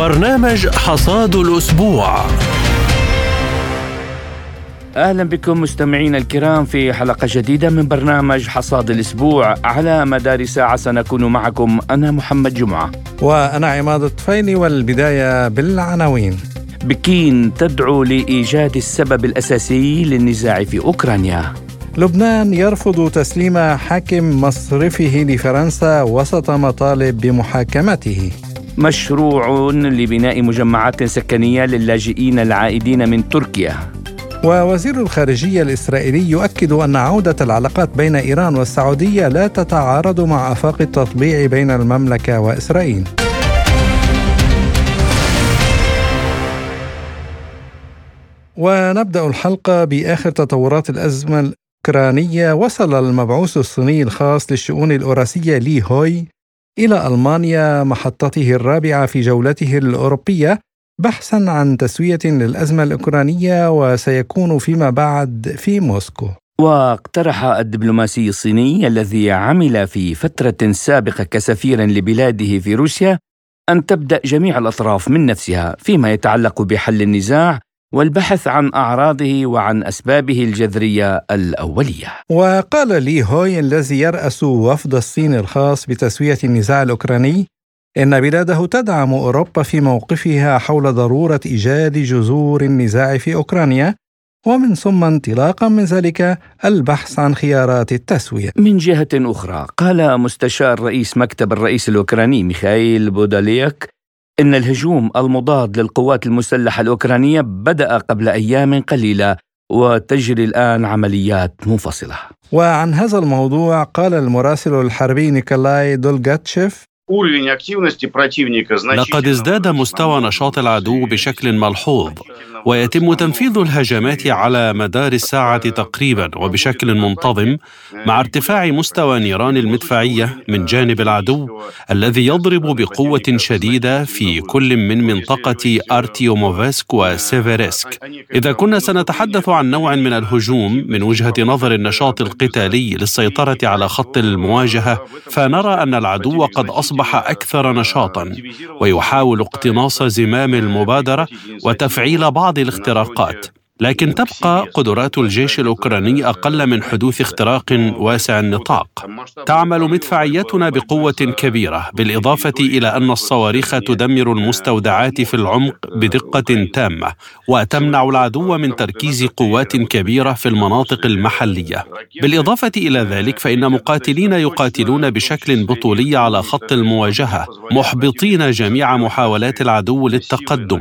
برنامج حصاد الأسبوع. أهلا بكم مستمعينا الكرام في حلقة جديدة من برنامج حصاد الأسبوع. على مدار ساعة سنكون معكم. أنا محمد جمعة. وأنا عماد الطفيلي والبداية بالعناوين. بكين تدعو لإيجاد السبب الأساسي للنزاع في أوكرانيا. لبنان يرفض تسليم حاكم مصرفه لفرنسا وسط مطالب بمحاكمته. مشروع لبناء مجمعات سكنية للاجئين العائدين من تركيا ووزير الخارجية الإسرائيلي يؤكد أن عودة العلاقات بين إيران والسعودية لا تتعارض مع آفاق التطبيع بين المملكة وإسرائيل. ونبدأ الحلقة بآخر تطورات الأزمة الأوكرانية وصل المبعوث الصيني الخاص للشؤون الأوراسية لي هوي إلى ألمانيا محطته الرابعة في جولته الأوروبية بحثا عن تسوية للأزمة الأوكرانية وسيكون فيما بعد في موسكو. واقترح الدبلوماسي الصيني الذي عمل في فترة سابقة كسفير لبلاده في روسيا أن تبدأ جميع الأطراف من نفسها فيما يتعلق بحل النزاع والبحث عن أعراضه وعن أسبابه الجذرية الأولية. وقال لي هوي الذي يرأس وفد الصين الخاص بتسوية النزاع الأوكراني إن بلاده تدعم أوروبا في موقفها حول ضرورة إيجاد جذور النزاع في أوكرانيا ومن ثم انطلاقا من ذلك البحث عن خيارات التسوية. من جهة أخرى قال مستشار رئيس مكتب الرئيس الأوكراني ميخائيل بوداليك إن الهجوم المضاد للقوات المسلحة الأوكرانية بدأ قبل أيام قليلة وتجري الآن عمليات منفصلة. وعن هذا الموضوع قال المراسل الحربي نيكولاي دولغاتشيف لقد ازداد مستوى نشاط العدو بشكل ملحوظ. ويتم تنفيذ الهجمات على مدار الساعة تقريبا وبشكل منتظم مع ارتفاع مستوى نيران المدفعية من جانب العدو الذي يضرب بقوة شديدة في كل من منطقة أرتيوموفسك وسيفيرسك إذا كنا سنتحدث عن نوع من الهجوم من وجهة نظر النشاط القتالي للسيطرة على خط المواجهة فنرى أن العدو قد أصبح أكثر نشاطا ويحاول اقتناص زمام المبادرة وتفعيل بعض بعض الاختراقات. لكن تبقى قدرات الجيش الأوكراني أقل من حدوث اختراق واسع النطاق. تعمل مدفعيتنا بقوة كبيرة بالإضافة إلى أن الصواريخ تدمر المستودعات في العمق بدقة تامة وتمنع العدو من تركيز قوات كبيرة في المناطق المحلية. بالإضافة إلى ذلك فإن مقاتلين يقاتلون بشكل بطولي على خط المواجهة محبطين جميع محاولات العدو للتقدم.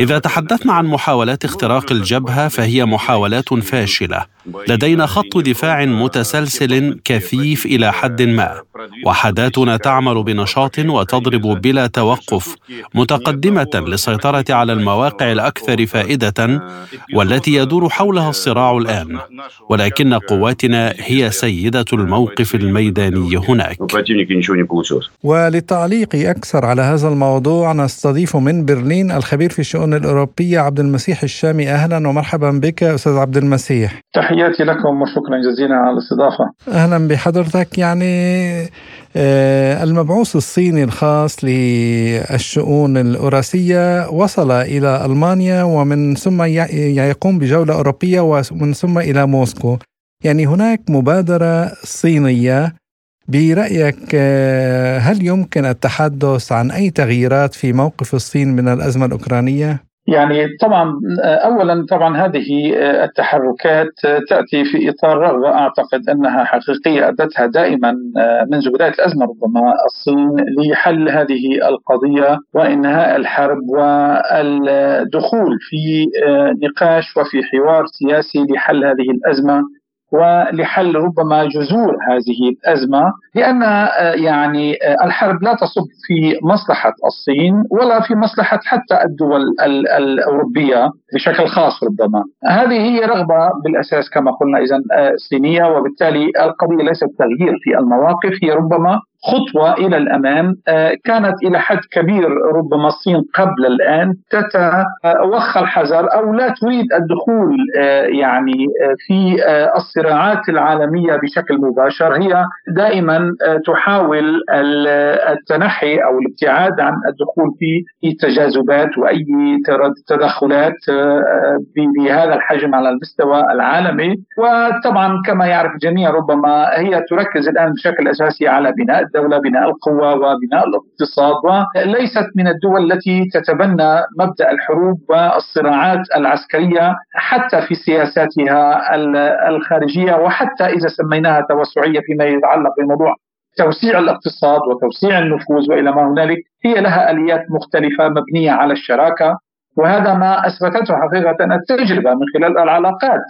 إذا تحدثنا عن محاولات اختراق الجبهة فهي محاولات فاشلة. لدينا خط دفاع متسلسل كثيف إلى حد ما. وحداتنا تعمل بنشاط وتضرب بلا توقف متقدمة للسيطرة على المواقع الأكثر فائدة والتي يدور حولها الصراع الآن. ولكن قواتنا هي سيدة الموقف الميداني هناك. وللتعليق أكثر على هذا الموضوع نستضيف من برلين الخبير في الشؤون الأوروبية عبد المسيح الشامي. أهلا ومرحبا. مرحبا بك أستاذ عبد المسيح. تحياتي لكم وشكرا جزيلا على الاستضافة. أهلا بحضرتك. يعني آه، المبعوث الصيني الخاص للشؤون الأوراسية وصل إلى ألمانيا ومن ثم يقوم بجولة أوروبية ومن ثم إلى موسكو. يعني هناك مبادرة صينية. برأيك آه، هل يمكن التحدث عن أي تغييرات في موقف الصين من الأزمة الأوكرانية؟ يعني طبعا اولا طبعا هذه التحركات تأتي في إطار رغبه أعتقد أنها حقيقية أدتها دائما منذ بداية الأزمة ربما الصين لحل هذه القضية وإنهاء الحرب والدخول في نقاش وفي حوار سياسي لحل هذه الأزمة. ولحل ربما جذور هذه الأزمة لأن آه، يعني آه، الحرب لا تصب في مصلحة الصين ولا في مصلحة حتى الدول الأوروبية. بشكل خاص ربما. هذه هي رغبة بالأساس كما قلنا إذا آه، صينية وبالتالي القضية ليست تغيير في المواقف هي ربما خطوة إلى الأمام آه، كانت إلى حد كبير ربما الصين قبل الآن تتوخى الحذر أو لا تريد الدخول آه، يعني آه، في الصراعات العالمية بشكل مباشر هي دائما تحاول التنحي أو الابتعاد عن الدخول في تجاذبات وأي تدخلات بهذا الحجم على المستوى العالمي. وطبعا كما يعرف الجميع ربما هي تركز الآن بشكل أساسي على بناء الدولة بناء القوة وبناء الاقتصاد وليست من الدول التي تتبنى مبدأ الحروب والصراعات العسكرية حتى في سياساتها الخارجية وحتى إذا سميناها توسعية فيما يتعلق بموضوع توسيع الاقتصاد وتوسيع النفوذ وإلى ما هنالك هي لها آليات مختلفة مبنية على الشراكة. وهذا ما أثبتته حقيقة التجربة من خلال العلاقات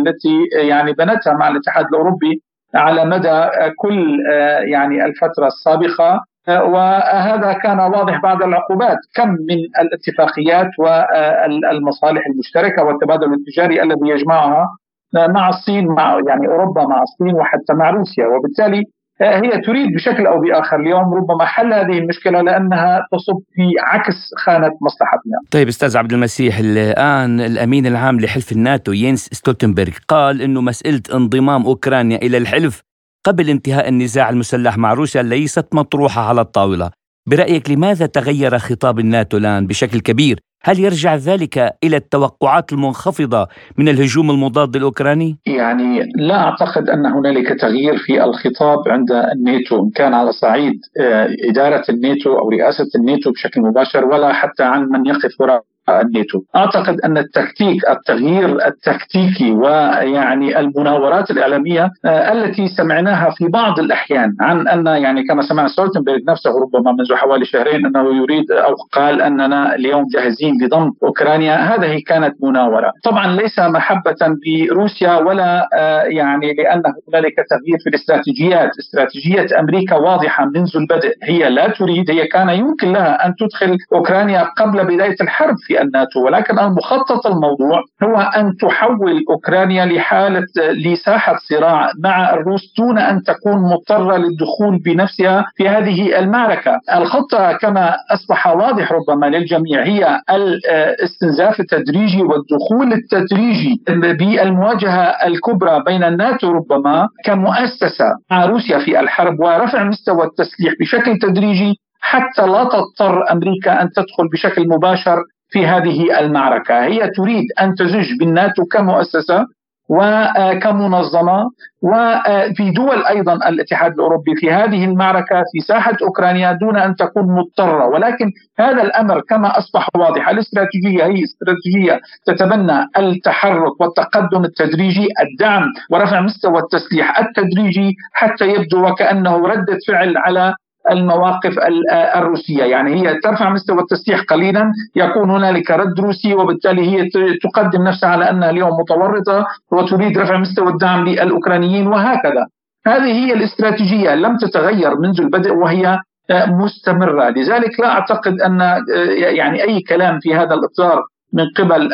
التي يعني بنتها مع الاتحاد الأوروبي على مدى كل آه، يعني الفترة السابقة. آه، وهذا كان واضح بعد العقوبات. كم من الاتفاقيات والمصالح المشتركة والتبادل التجاري الذي يجمعها مع الصين مع يعني أوروبا مع الصين وحتى مع روسيا. وبالتالي هي تريد بشكل أو بآخر اليوم ربما حل هذه المشكلة لأنها تصب في عكس خانة مصلحتنا. طيب أستاذ عبد المسيح الآن الأمين العام لحلف الناتو ينس ستولتنبرغ قال إنه مسألة انضمام أوكرانيا إلى الحلف قبل انتهاء النزاع المسلح مع روسيا ليست مطروحة على الطاولة. برأيك لماذا تغير خطاب الناتو الآن بشكل كبير هل يرجع ذلك إلى التوقعات المنخفضة من الهجوم المضاد الأوكراني؟ يعني لا أعتقد أن هنالك تغيير في الخطاب عند الناتو إن كان على صعيد آه، إدارة الناتو أو رئاسة الناتو بشكل مباشر ولا حتى عن من يقف وراء الناتو أعتقد أن التكتيك التغيير التكتيكي ويعني المناورات الإعلامية آه، التي سمعناها في بعض الأحيان عن أن يعني كما سمع ستولتنبرغ نفسه ربما منذ حوالي شهرين أنه يريد أو قال أننا اليوم جاهزين لضم أوكرانيا. هذه كانت مناورة. طبعا ليس محبة بروسيا ولا آه، يعني لأن هنالك تغيير في الاستراتيجيات. استراتيجية أمريكا واضحة منذ البدء. هي لا تريد هي كان يمكن لها أن تدخل أوكرانيا قبل بداية الحرب في الناتو ولكن المخطط الموضوع هو أن تحول أوكرانيا لحالة لساحة صراع مع الروس دون أن تكون مضطرة للدخول بنفسها في هذه المعركة. الخطة كما أصبح واضح ربما للجميع هي الاستنزاف التدريجي والدخول التدريجي بالمواجهة الكبرى بين الناتو ربما كمؤسسة مع روسيا في الحرب ورفع مستوى التسليح بشكل تدريجي حتى لا تضطر أمريكا أن تدخل بشكل مباشر في هذه المعركة، هي تريد أن تزج بالناتو كمؤسسة وكمنظمه وفي دول أيضا الاتحاد الأوروبي في هذه المعركة في ساحة أوكرانيا دون أن تكون مضطرة. ولكن هذا الأمر كما أصبح واضح الاستراتيجية هي استراتيجية تتبنى التحرك والتقدم التدريجي الدعم ورفع مستوى التسليح التدريجي حتى يبدو وكأنه ردة فعل على المواقف الروسية، يعني هي ترفع مستوى التسليح قليلا يكون هنالك رد روسي وبالتالي هي تقدم نفسها على أنها اليوم متورطة وتريد رفع مستوى الدعم للأوكرانيين وهكذا. هذه هي الاستراتيجية لم تتغير منذ البدء وهي مستمرة، لذلك لا أعتقد أن يعني أي كلام في هذا الإطار من قبل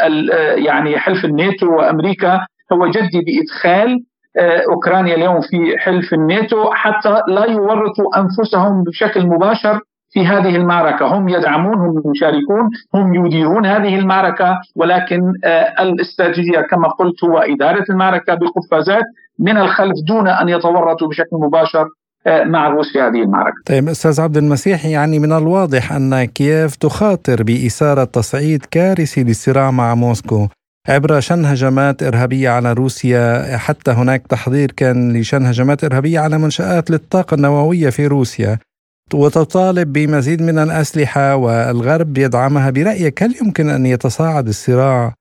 يعني حلف الناتو وأمريكا هو جدي بإدخال أوكرانيا اليوم في حلف الناتو حتى لا يورطوا أنفسهم بشكل مباشر في هذه المعركة. هم يدعمون هم يشاركون هم يديرون هذه المعركة ولكن آه، الاستراتيجية كما قلت هو إدارة المعركة بقفازات من الخلف دون أن يتورطوا بشكل مباشر آه، مع في هذه المعركة. طيب أستاذ عبد المسيح يعني من الواضح أن كييف تخاطر بإثارة تصعيد كارثي للصراع مع موسكو. عبر شن هجمات إرهابية على روسيا حتى هناك تحضير كان لشن هجمات إرهابية على منشآت للطاقة النووية في روسيا. وتطالب بمزيد من الأسلحة والغرب يدعمها. برأيك هل يمكن أن يتصاعد الصراع؟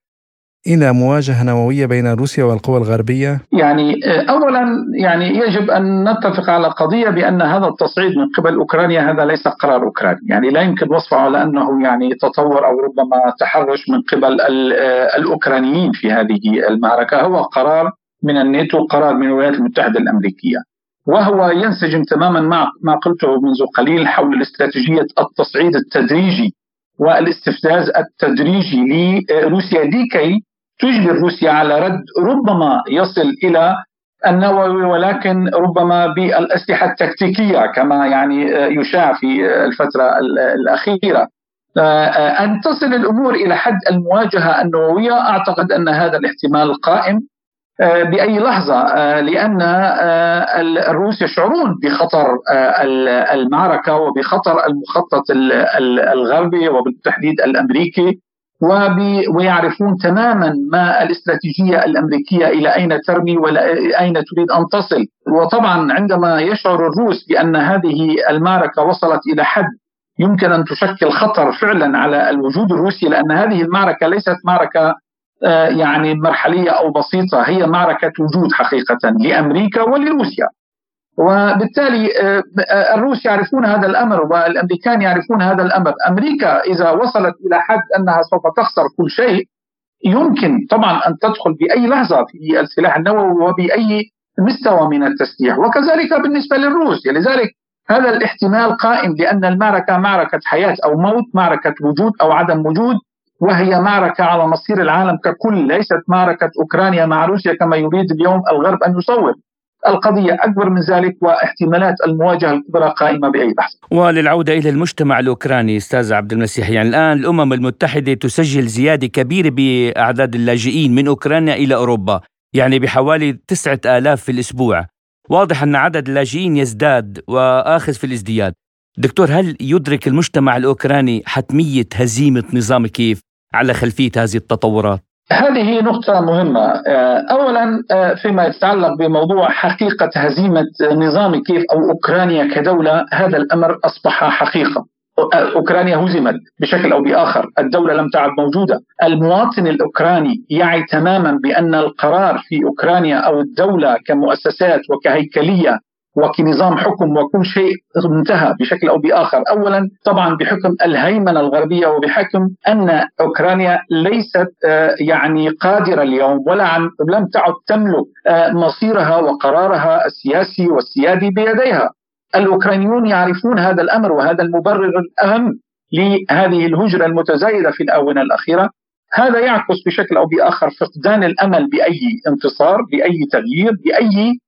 إلى مواجهة نووية بين روسيا والقوى الغربية؟ يعني آه، اولا يعني يجب أن نتفق على قضية بأن هذا التصعيد من قبل أوكرانيا هذا ليس قرار أوكراني، يعني لا يمكن وصفه على أنه يعني تطور أو ربما تحرش من قبل آه، الأوكرانيين في هذه المعركة، هو قرار من الناتو، قرار من الولايات المتحدة الأمريكية. وهو ينسجم تماما مع ما قلته منذ قليل حول استراتيجية التصعيد التدريجي والاستفزاز التدريجي لروسيا لكي تجبر روسيا على رد ربما يصل إلى النووي ولكن ربما بالأسلحة التكتيكية كما يعني يشاع في الفترة الأخيرة. أن تصل الأمور إلى حد المواجهة النووية أعتقد أن هذا الاحتمال قائم بأي لحظة لأن الروس يشعرون بخطر المعركة وبخطر المخطط الغربي وبالتحديد الأمريكي. ويعرفون تماما ما الاستراتيجية الأمريكية إلى أين ترمي واين تريد أن تصل. وطبعا عندما يشعر الروس بأن هذه المعركة وصلت إلى حد يمكن أن تشكل خطر فعلا على الوجود الروسي لأن هذه المعركة ليست معركة آه، يعني مرحلية أو بسيطة هي معركة وجود حقيقه لأمريكا ولروسيا. وبالتالي آه، آه، الروس يعرفون هذا الأمر والأمريكان يعرفون هذا الأمر، أمريكا إذا وصلت إلى حد أنها سوف تخسر كل شيء يمكن طبعا أن تدخل بأي لحظة في السلاح النووي وبأي مستوى من التسليح، وكذلك بالنسبة للروس، لذلك هذا الاحتمال قائم لأن المعركة معركة حياة أو موت، معركة وجود أو عدم وجود، وهي معركة على مصير العالم ككل، ليست معركة أوكرانيا مع روسيا كما يريد اليوم الغرب أن يصور. القضية أكبر من ذلك واحتمالات المواجهة الكبرى قائمة بأي لحظة وللعودة إلى المجتمع الأوكراني أستاذ عبد المسيح. يعني الآن الأمم المتحدة تسجل زيادة كبيرة بأعداد اللاجئين من أوكرانيا إلى أوروبا يعني بحوالي تسعة آلاف في الأسبوع. واضح أن عدد اللاجئين يزداد وآخذ في الازدياد. دكتور هل يدرك المجتمع الأوكراني حتمية هزيمة نظام كيف على خلفية هذه التطورات؟ هذه نقطة مهمة. آه، أولا آه، فيما يتعلق بموضوع حقيقة هزيمة نظام كيف أو أوكرانيا كدولة هذا الأمر أصبح حقيقة. آه، أوكرانيا هزمت بشكل أو بآخر. الدولة لم تعد موجودة. المواطن الأوكراني يعي تماما بأن القرار في أوكرانيا أو الدولة كمؤسسات وكهيكلية وكنظام حكم وكل شيء انتهى بشكل أو بآخر، اولا طبعا بحكم الهيمنة الغربية وبحكم أن أوكرانيا ليست آه، يعني قادرة اليوم ولا لم تعد تملك آه، مصيرها وقرارها السياسي والسيادي بيديها. الأوكرانيون يعرفون هذا الأمر وهذا المبرر الأهم لهذه الهجرة المتزايدة في الآونة الأخيرة هذا يعكس بشكل أو بآخر فقدان الأمل بأي انتصار، بأي تغيير، بأي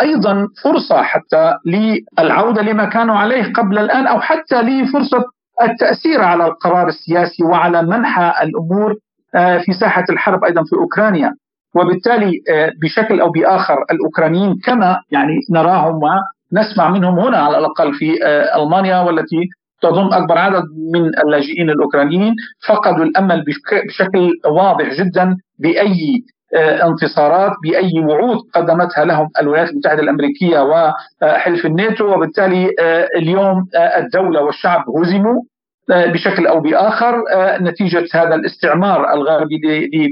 أيضا فرصة حتى للعودة لما كانوا عليه قبل الآن أو حتى لفرصة التأثير على القرار السياسي وعلى منحى الأمور آه، في ساحة الحرب أيضا في أوكرانيا. وبالتالي آه، بشكل أو بآخر الأوكرانيين كما يعني نراهم ونسمع منهم هنا على الأقل في ألمانيا والتي تضم أكبر عدد من اللاجئين الأوكرانيين فقدوا الأمل بشكل واضح جدا بأي آه، انتصارات بأي وعود قدمتها لهم الولايات المتحدة الأمريكية وحلف الناتو. وبالتالي آه، اليوم آه، الدولة والشعب هزموا بشكل أو بآخر نتيجة هذا الاستعمار الغربي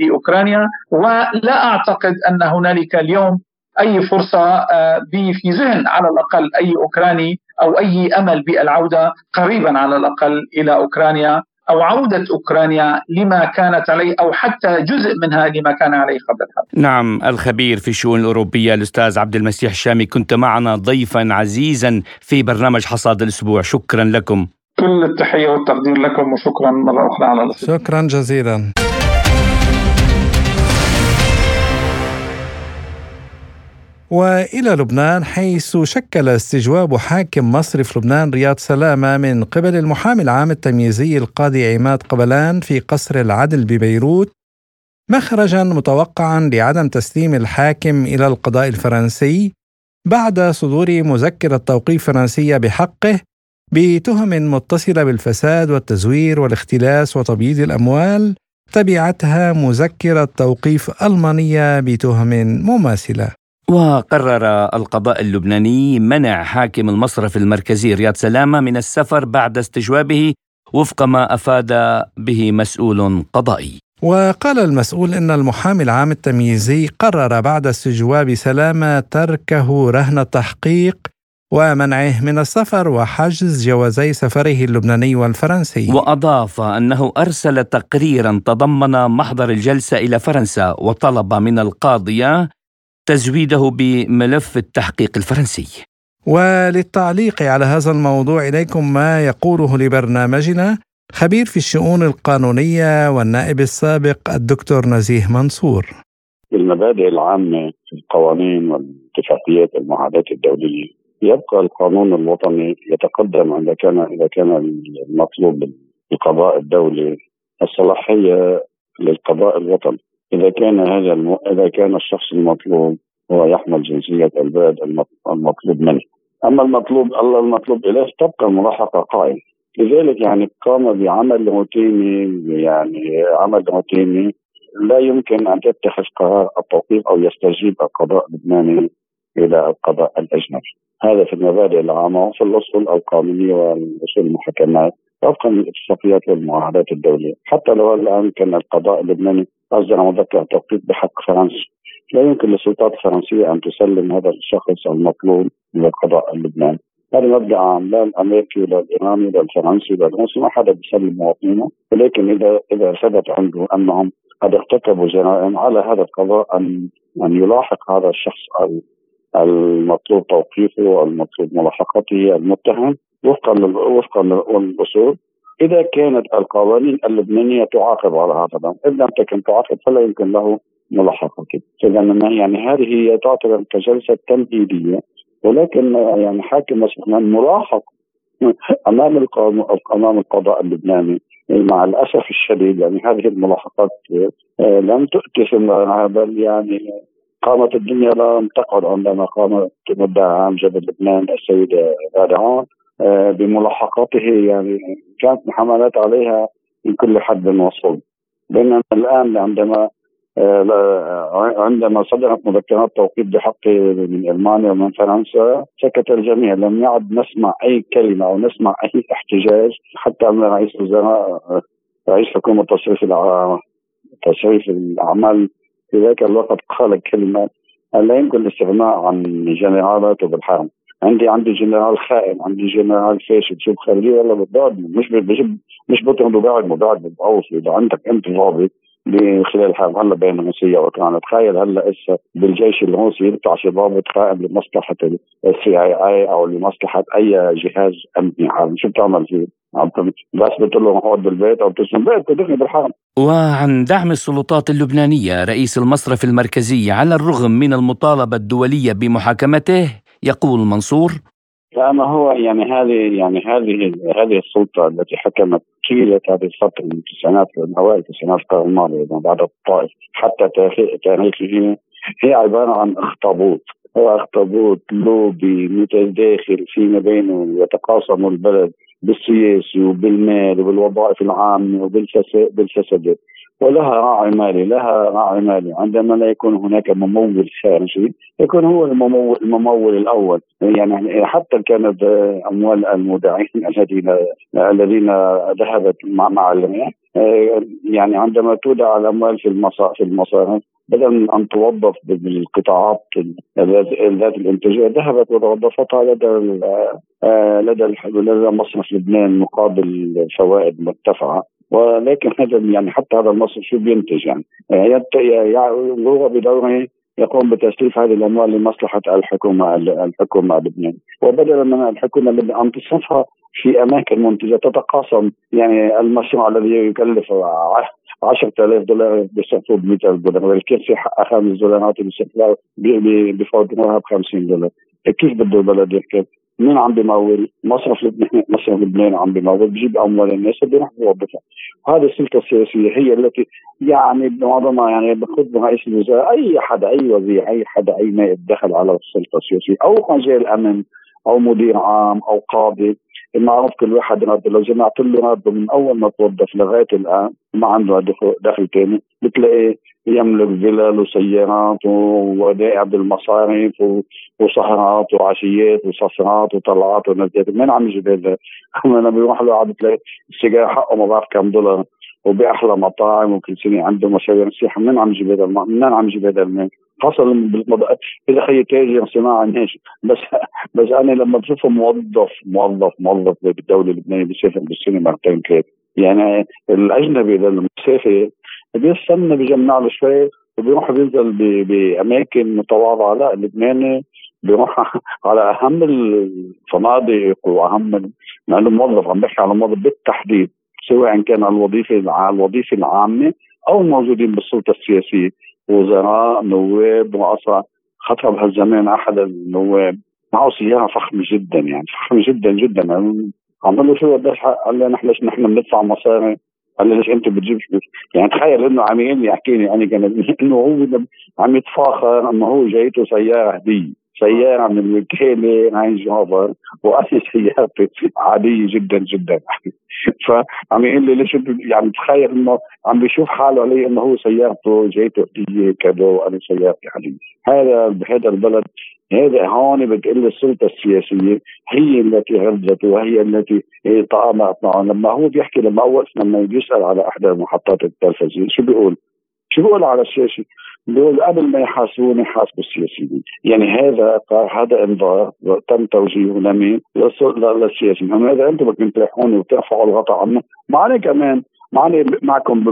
لأوكرانيا. ولا أعتقد أن هنالك اليوم أي فرصة في ذهن على الأقل أي أوكراني أو أي أمل بالعودة قريبا على الأقل إلى أوكرانيا. أو عودة أوكرانيا لما كانت عليه أو حتى جزء منها لما كان عليه قبل الحرب نعم الخبير في الشؤون الأوروبية الأستاذ عبد المسيح الشامي كنت معنا ضيفا عزيزا في برنامج حصاد الأسبوع. شكرا لكم. كل التحية والتقدير لكم وشكرا مرة أخرى على الاستضافة. شكرا جزيلا. وإلى لبنان حيث شكل استجواب حاكم مصرف لبنان رياض سلامة من قبل المحامي العام التمييزي القاضي عماد قبلان في قصر العدل ببيروت مخرجا متوقعا لعدم تسليم الحاكم إلى القضاء الفرنسي بعد صدور مذكرة توقيف فرنسية بحقه بتهم متصلة بالفساد والتزوير والاختلاس وتبييض الأموال تبعتها مذكرة توقيف ألمانية بتهم مماثلة. وقرر القضاء اللبناني منع حاكم المصرف المركزي رياض سلامة من السفر بعد استجوابه وفق ما أفاد به مسؤول قضائي. وقال المسؤول إن المحامي العام التمييزي قرر بعد استجواب سلامة تركه رهن التحقيق ومنعه من السفر وحجز جوازي سفره اللبناني والفرنسي وأضاف أنه أرسل تقريرا تضمن محضر الجلسة إلى فرنسا وطلب من القاضية تزويده بملف التحقيق الفرنسي. وللتعليق على هذا الموضوع إليكم ما يقوله لبرنامجنا خبير في الشؤون القانونية والنائب السابق الدكتور نزيه منصور. بالمبادئ العامة في القوانين والاتفاقيات والمعاهدات الدولية. يبقى القانون الوطني يتقدم إذا كان إذا كان المطلوب القضاء الدولي الصلاحية للقضاء الوطني. إذا كان هذا الم... إذا كان الشخص المطلوب هو يحمل جنسية البلد المطلوب منه. أما المطلوب الله المطلوب إليه تبقى الملاحقة قائمة لذلك يعني قام بعمل روتيني يعني عمل روتيني لا يمكن أن تتخذ قرار التوقيف أو يستجيب القضاء اللبناني إلى القضاء الأجنبي. هذا في المبادئ العامة وفي الأصول القانونية والأصول المحاكمات وفقا للاتفاقيات والمعاهدات الدولية، حتى لو الآن كان القضاء اللبناني أصدر مذكرة توقيف بحق فرنسا لا يمكن للسلطات الفرنسية أن تسلم هذا الشخص المطلوب للقضاء اللبناني. هذا مبدأ عام لا الأمريكي ولا الإيراني ولا الفرنسي ولا الروسي ما حدا بيسلم مواطنينه ولكن إذا إذا ثبت عنده أنهم قد ارتكبوا جرائم على هذا القضاء أن أن يلاحق هذا الشخص المطلوب توقيفه والمطلوب ملاحقته المتهم وفقا وفقا للاصول إذا كانت القوانين اللبنانية تعاقب على هذا الأمر، ان لم تكن تعاقب فلا يمكن له ملاحقته، اذا يعني هذه تعتبر كجلسة تمهيدية ولكن يعني حاكم مسؤول ملاحق أمام أمام القضاء اللبناني. مع الأسف الشديد يعني هذه الملاحقات آه، لم تؤتي ثمارها بل يعني قامت الدنيا لم تقعد عندما قامت مدعي عام جبل لبنان السيدة غادة آه، بملاحقاته يعني كانت محاملات عليها من كل حدب وصوب. بينما الآن عندما آه، عندما صدرت مذكرات توقيف بحقه من ألمانيا ومن فرنسا سكت الجميع. لم يعد نسمع أي كلمة أو نسمع أي احتجاج حتى من رئيس الوزراء رئيس حكومة تصريف تصريف الأعمال في ذاك الوقت قال كلمة لا يمكن الاستغناء عن جنرالاته بالحرب عندي عندي جنرال خائن عندي جنرال فاشل شو بخليه والله بتضاد مش بجيب مش بطرده بعد مبعد بتقوص إذا عندك أنت ضابط خلال الحرب هلا بين روسيا واوكرانيا تخيل هلا إسا بالجيش الروسي يقطع ضابط قائم لمصلحة السي آي آي أو لمصلحة أي جهاز أمني عالمي شو بتعمل فيه؟ بس بتقول له اقعد بالبيت أو بتسلم. بيت تدخل بالحرب وعن دعم السلطات اللبنانية رئيس المصرف المركزي على الرغم من المطالبة الدولية بمحاكمته يقول منصور فما هو يعني هذه يعني هذه هذه السلطة التي حكمت طيلة هذه الفترة من التسعينات من اوائل التسعينات القرن الماضي بعد الطائف حتى تاريخه هي عبارة عن اخطبوط. هو اخطبوط لوبي متداخل فيما بينه يتقاسم البلد بالسياسي وبالمال وبالوظائف العامة وبالفساد ولها راعي مالي لها راعي مالي. عندما لا يكون هناك ممول خارجي يكون هو الممول, الممول الأول. يعني حتى كانت أموال المودعين الذين الذين ذهبت مع مع يعني عندما تودع الأموال في المصارف في المصارف بدل أن توظف بالقطاعات ذات الانتاجيه ذهبت وتوظفتها لدى لدى لدى مصرف لبنان مقابل فوائد مرتفعة. ولكن هذا يعني حتى هذا المصرف شو بينتج يعني, يعني هو بدوره يقوم بتسليف هذه الأموال لمصلحة الحكومة الحكومة اللبنانيه وبدلا من الحكومة أن تصرفها في أماكن منتجة تتقاسم يعني المشروع الذي يكلف 10000 دولار بيصرفوه ب 100000 دولار والكرسي حقها خمس دولارات بيفوتوها ب 50 دولار كيف بده البلد يركب؟ مين عم بيمول؟ مصرف لبنان مصرف لبنان عم بيمول بجيب أموال الناس بيروح بيوظفها. هذه السلطة السياسية هي التي يعني بمعظمها يعني بخذ رئيس الوزراء أي حدا أي وزير أي حدا أي نائب دخل على السلطة السياسية أو مجال أمن أو مدير عام أو قاضي المعروف كل واحد راتب لو جمعت له راتبه من أول ما توظف لغاية الآن ما عنده دخل ثاني بتلاقيه يملك فلل وسيارات ودائع بالمصارف وسهرات وعشيات وسفرات وطلعات ونزلات من عم يجيب هذا؟ أنا بيروح له عم بتلاقي السيجارة حقه ما بعرف كم دولار وباحلى مطاعم وكل سنة عنده مشاريع سياحه من عم يجيب هذا من عم يجيب هذا المال؟ حصل بالمضاء إذا خي تاجر صناعي ماشي. بس بس أنا لما بشوفه موظف موظف موظف بالدولة اللبنانية بيسافر بالسنة مرتين ثلاث يعني الأجنبي للمسافر بيستنى بيجمع له شوي وبيروح بينزل بأماكن متواضعة. لا اللبناني بيروح على أهم الفنادق وأهم مع إنه موظف عم بحكي على موظف بالتحديد سواء كان على الوظيفة على الوظيفة العامة أو الموجودين بالسلطة السياسية. وزراء نواب واصلا خطب هالزمان أحد النواب. معه سيارة فخمة جدا يعني فخمة جدا جدا. عم له شو قديش قال لي نحن ليش نحن بندفع مصاري. قال لي ليش أنت بتجيب يعني تخيل إنه عم يحكي لي أنا كان إنه هو عم يتفاخر انه هو جايته سيارة هدية. سيارة من الوكاله Range Rover وأنا سيارتي عادية جدا جدا فعم يقول لي ليش يعني تخيل إنه عم بيشوف حاله علي إنه هو سيارته جايته هديه كذا وأنا سيارتي عادية هذا بهذا البلد هذا هون بتقول السلطة السياسية هي التي غلبت وهي التي تآمرت معه لما هو بيحكي لما اول لما بيسال على احدى المحطات التلفزيون شو بيقول؟ شو بيقول على الشاشه؟ بيقول قبل ما يحاسبوني حاسبوا السياسيين. يعني هذا هذا انذار تم توجيهه لمين؟ للسياسيين اذا أنتم بدكم تريحوني وترفعوا الغطاء عنه. معنا كمان معني معكم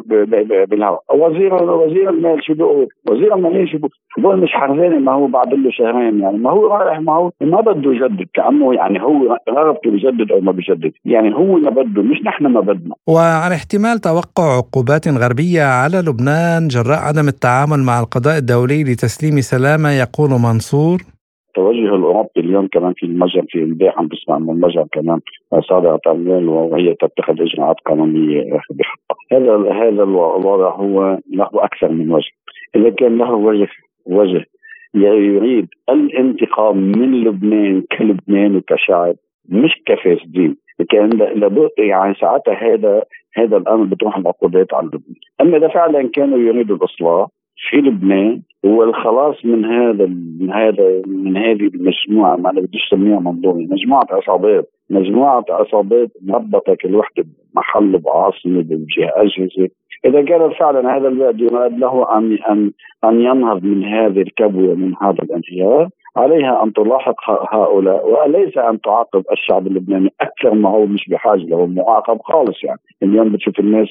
بالهواء وزير وزير المال شو بيقول؟ وزير الماليه شو بيقول؟ مش حرزاني ما هو بعد له شهرين يعني. ما هو رايح ما هو ما بده يجدد. كأنه يعني هو رغبته بيجدد أو ما بيجدد. يعني هو ما بده مش نحن ما بدنا. وعن احتمال توقع عقوبات غربية على لبنان جراء عدم التعامل مع القضاء الدولي لتسليم سلامة يقول منصور. التوجه الأوروبي اليوم كمان في المجر في امبارح عم بسمع من المجر كمان صادرت اعلان وهي تتخذ إجراءات قانونية بحقها هذا هذا الوضع هو له أكثر من وجه. إذا كان له وجه وجه يريد الانتقام من لبنان كلبنان وكشعب مش كفاسدين كان لابد يعني ساعتها هذا هذا الأمر بتروح العقوبات على لبنان، أما إذا فعلا كانوا يريدوا الإصلاح في لبنان هو الخلاص من هذا من هذا من هذه المجموعة ما أنا بديش أسميها منظومة مجموعة عصابات. مجموعة عصابات مربطه كل وحده بمحل بعاصمة بجهة اجهزه إذا كان فعلا هذا البلد يراد له ان ان أن ينهض من هذه الكبوة من هذا الانهيار عليها أن تلاحق هؤلاء وليس أن تعاقب الشعب اللبناني أكثر ما هو مش بحاجة له معاقب خالص يعني. اليوم بتشوف الناس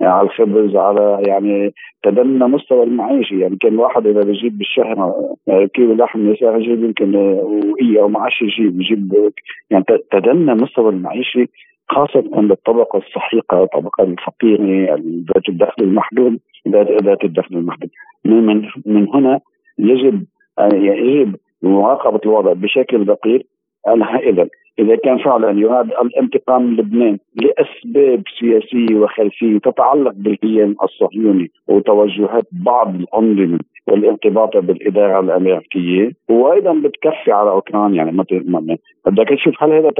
على الخبز على يعني تدنى مستوى المعيشي يعني كان الواحد إذا بيجيب بالشهر آه، كيلو لحم يساوي يجيب يمكن وقيه أو معاش يجيب يجيب يعني تدنى مستوى المعيشي خاصة للطبقة السحيقة الطبقة الفقيرة ذات الدخل المحدود ذات الدخل المحدود. من من هنا يجب آه، يجب مراقبة الوضع بشكل دقيق اذا إذا كان فعلا يراد الانتقام من لبنان لأسباب سياسية وخلفية تتعلق بالكيان الصهيوني وتوجهات بعض الأنظمة والارتباط بالإدارة الأمريكية وأيضا بتكفي على أوكرانيا. يعني مثل بدك تشوف هل هذا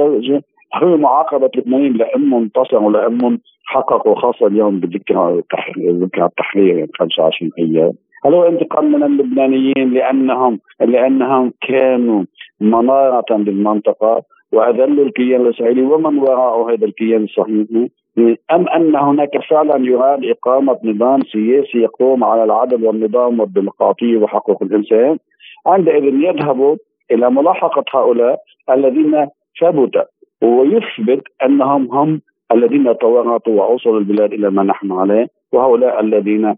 هو معاقبة لبنانيين لأنهم انتصروا لانهم حققوا خاصة اليوم بذكرى ذكرى التحرير يعني 25 أيام. هل هو انتقام من اللبنانيين لانهم لأنهم كانوا منارة للمنطقه واذلوا الكيان الاسرائيلي ومن وراءه هذا الكيان الصهيوني أم أن هناك فعلا يراد إقامة نظام سياسي يقوم على العدل والنظام والديمقراطية وحقوق الإنسان؟ عندئذ يذهبوا إلى ملاحقة هؤلاء الذين ثبت ويثبت أنهم هم الذين تورطوا ووصلوا البلاد إلى ما نحن عليه وهؤلاء الذين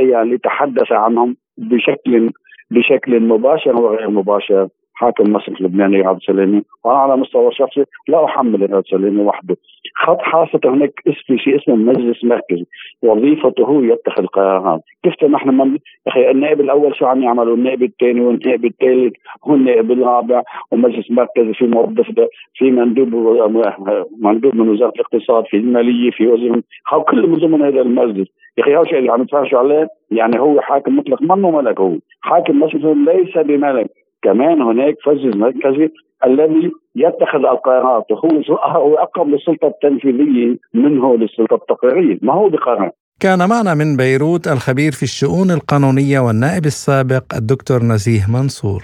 يعني تحدث عنهم بشكل بشكل مباشر وغير مباشر. حاكم مصر اللبناني رياض سليمي وأنا على مستوى شخصي لا أحمل رياض سليمي وحده. خط حاسة هناك اسم شيء اسمه مجلس مركزي. وظيفته هو يتخذ قرارات. كيف نحن من أخي النائب الأول شو عم يعملوا؟ النائب الثاني والنائب الثالث. والنائب الرابع. ومجلس مركزي في موظف في مندوب مندوب من وزارة الاقتصاد في المالية في وزير كلهم ضمن هذا المجلس. يا أخي اللي عم يتفرجوا عليه؟ يعني هو حاكم مطلق. منه ملك هو. حاكم مصر ليس بملك. كمان هناك فج مركزي الذي يتخذ القرارات. وهو هو أقرب للسلطة التنفيذية منه للسلطة التقريرية. ما هو بقرار؟ كان معنا من بيروت الخبير في الشؤون القانونية والنائب السابق الدكتور نزيه منصور.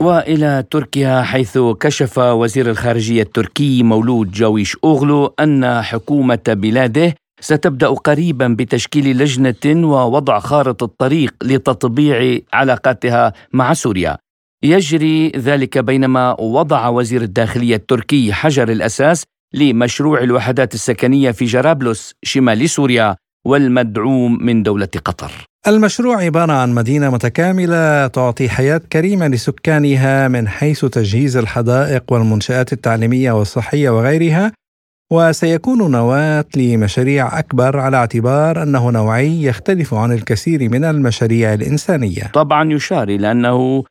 وإلى تركيا حيث كشف وزير الخارجية التركي مولود جاويش أوغلو أن حكومة بلاده ستبدأ قريبا بتشكيل لجنة ووضع خارطه الطريق لتطبيع علاقاتها مع سوريا يجري ذلك بينما وضع وزير الداخلية التركي حجر الأساس لمشروع الوحدات السكنية في جرابلس شمال سوريا والمدعوم من دولة قطر. المشروع عبارة عن مدينة متكاملة تعطي حياة كريمة لسكانها من حيث تجهيز الحدائق والمنشآت التعليمية والصحية وغيرها وسيكون نواة لمشاريع أكبر على اعتبار أنه نوعي يختلف عن الكثير من المشاريع الإنسانية. طبعا يشار إلى أنه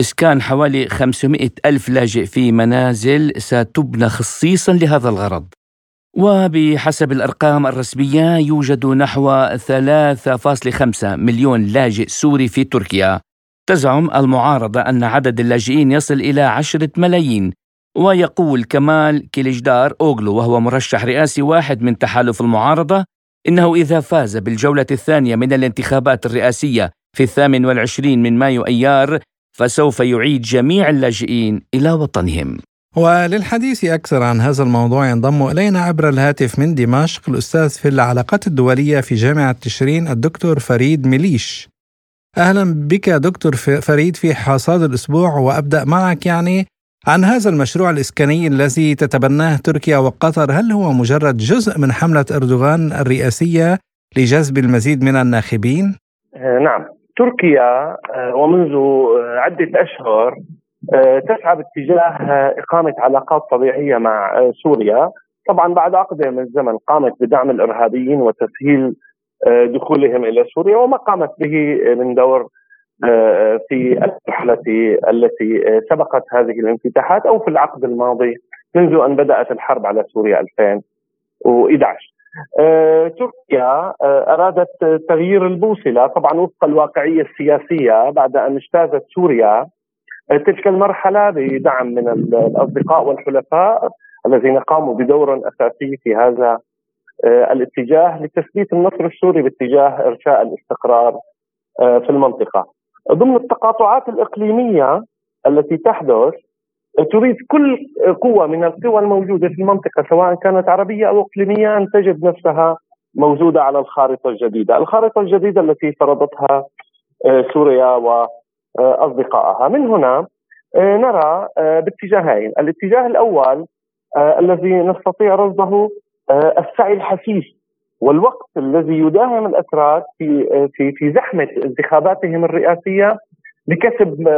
إسكان حوالي 500 ألف لاجئ في منازل ستبنى خصيصا لهذا الغرض. وبحسب الأرقام الرسمية يوجد نحو 3.5 مليون لاجئ سوري في تركيا. تزعم المعارضة أن عدد اللاجئين يصل إلى عشرة ملايين. ويقول كمال كيليجدار أوغلو وهو مرشح رئاسي واحد من تحالف المعارضة إنه إذا فاز بالجولة الثانية من الانتخابات الرئاسية في الثامن والعشرين من مايو أيار فسوف يعيد جميع اللاجئين إلى وطنهم. وللحديث أكثر عن هذا الموضوع ينضم إلينا عبر الهاتف من دمشق الأستاذ في العلاقات الدولية في جامعة تشرين الدكتور فريد مليش. أهلا بك دكتور فريد في حصاد الأسبوع وأبدأ معك يعني عن هذا المشروع الإسكاني الذي تتبناه تركيا وقطر هل هو مجرد جزء من حملة أردوغان الرئاسية لجذب المزيد من الناخبين؟ آه، نعم تركيا آه، ومنذ آه، عدة أشهر تسعى باتجاه إقامة علاقات طبيعية مع سوريا طبعا بعد عقد من الزمن قامت بدعم الإرهابيين وتسهيل دخولهم إلى سوريا وما قامت به من دور في المرحلة التي سبقت هذه الانفتاحات أو في العقد الماضي منذ أن بدأت الحرب على سوريا 2011 آه، تركيا آه، أرادت تغيير البوصلة طبعا وفق الواقعية السياسية بعد أن اجتازت سوريا آه، تلك المرحلة بدعم من الأصدقاء والحلفاء الذين قاموا بدور أساسي في هذا الاتجاه لتثبيت النصر السوري باتجاه إرساء الاستقرار في المنطقة. ضمن التقاطعات الإقليمية التي تحدث تريد كل قوة من القوى الموجودة في المنطقة سواء كانت عربية أو إقليمية أن تجد نفسها موجودة على الخارطة الجديدة. الخارطة الجديدة التي فرضتها آه، سوريا وأصدقائها. من هنا آه، نرى آه، باتجاهين. الاتجاه الأول الذي نستطيع رصده السعي الحثيث والوقت الذي يداهم الاتراك في في في زحمة انتخاباتهم الرئاسية لكسب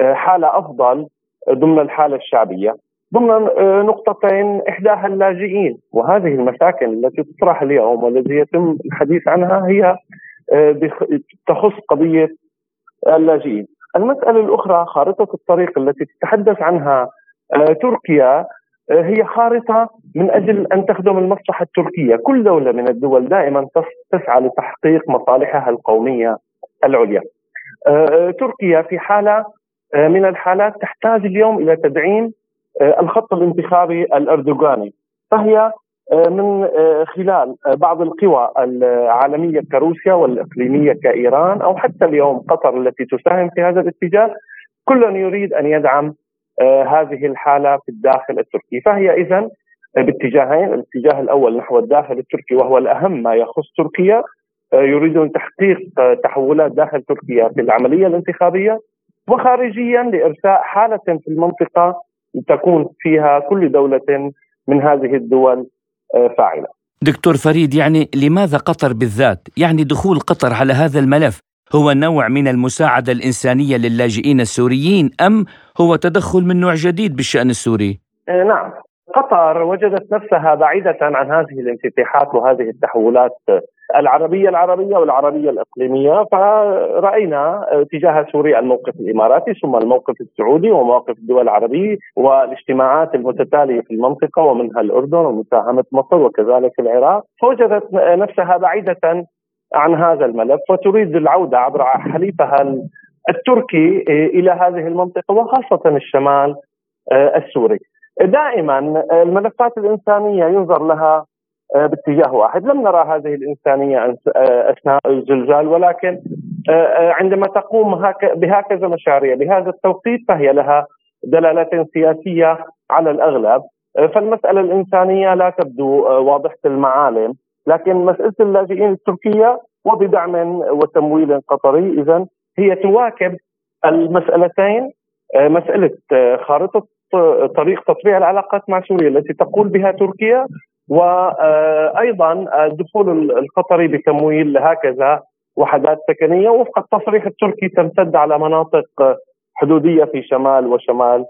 حالة أفضل ضمن الحالة الشعبية ضمن آه، نقطتين إحداها اللاجئين. وهذه المساكن التي تطرح اليوم والذي يتم الحديث عنها هي آه، تخص قضية اللاجئين. المسألة الأخرى خارطة الطريق التي تتحدث عنها آه، تركيا هي خارطة من أجل أن تخدم المصلحة التركية. كل دولة من الدول دائما تسعى لتحقيق مصالحها القومية العليا. تركيا في حالة آه، من الحالات تحتاج اليوم إلى تدعيم آه، الخط الانتخابي الأردوغاني. فهي آه، من خلال بعض القوى العالمية كروسيا والإقليمية كإيران أو حتى اليوم قطر التي تساهم في هذا الاتجاه كل يريد أن يدعم هذه الحالة في الداخل التركي فهي اذا باتجاهين الاتجاه الأول نحو الداخل التركي وهو الأهم ما يخص تركيا يريدون تحقيق تحولات داخل تركيا في العملية الانتخابية وخارجيا لإرساء حالة في المنطقة تكون فيها كل دولة من هذه الدول آه، فاعلة. دكتور فريد يعني لماذا قطر بالذات؟ يعني دخول قطر على هذا الملف هو نوع من المساعدة الإنسانية للاجئين السوريين أم هو تدخل من نوع جديد بالشأن السوري؟ آه، نعم. قطر وجدت نفسها بعيدة عن هذه الانفتاحات وهذه التحولات العربية العربية والعربية الإقليمية. فرأينا تجاه سوريا الموقف الإماراتي ثم الموقف السعودي ومواقف الدول العربية والاجتماعات المتتالية في المنطقة ومنها الأردن ومساهمة مصر وكذلك العراق. فوجدت نفسها بعيدة عن هذا الملف وتريد العودة عبر حليفها التركي إلى هذه المنطقة وخاصة الشمال السوري. دائما الملفات الإنسانية ينظر لها آه، باتجاه واحد. لم نرى هذه الإنسانية آه، أثناء الزلزال ولكن آه، عندما تقوم بهكذا مشاريع بهذا التوقيت فهي لها دلالات سياسية على الأغلب. فالمسألة الإنسانية لا تبدو واضحة المعالم. لكن مسألة اللاجئين التركية وبدعم وتمويل قطري إذا هي تواكب المسألتين مسألة خارطة طريق تطبيع العلاقات مع سوريا التي تقول بها تركيا وأيضا الدخول القطري بتمويل هكذا وحدات سكنية وفق التصريح التركي تمتد على مناطق حدودية في شمال وشمال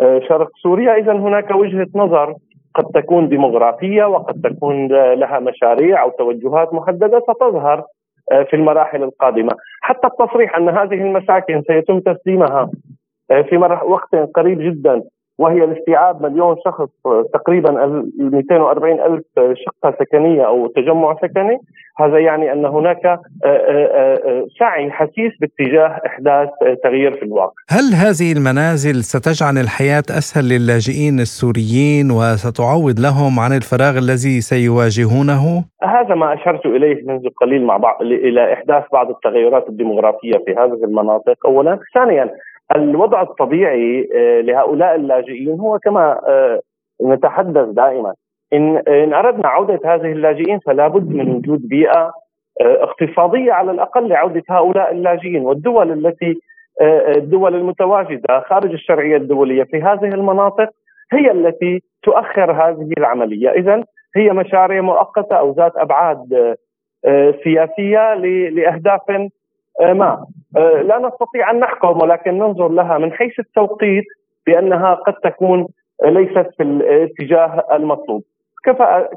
آه، شرق سوريا. إذا هناك وجهة نظر قد تكون ديموغرافية وقد تكون لها مشاريع أو توجهات محددة ستظهر آه، في المراحل القادمة، حتى التصريح أن هذه المساكن سيتم تسليمها آه، في وقت قريب جدا وهي لاستيعاب مليون شخص تقريبا 240 ألف شقة سكنية أو تجمع سكني. هذا يعني أن هناك آه، آه، آه، سعي حثيث باتجاه إحداث تغيير في الواقع. هل هذه المنازل ستجعل الحياة أسهل للاجئين السوريين وستعوض لهم عن الفراغ الذي سيواجهونه؟ هذا ما أشرت إليه منذ قليل مع بعض إلى إحداث بعض التغيرات الديمغرافية في هذه المناطق. أولا. ثانيا الوضع الطبيعي آه، لهؤلاء اللاجئين هو كما آه، نتحدث دائما. إن إن أردنا عودة هذه اللاجئين فلا بد من وجود بيئة آه، اقتصادية على الأقل لعودة هؤلاء اللاجئين والدول التي الدول المتواجدة خارج الشرعية الدولية في هذه المناطق هي التي تؤخر هذه العملية، اذا هي مشاريع مؤقتة أو ذات أبعاد سياسية لأهداف ما. آه، لا نستطيع أن نحكم ولكن ننظر لها من حيث التوقيت بأنها قد تكون ليست في الاتجاه المطلوب.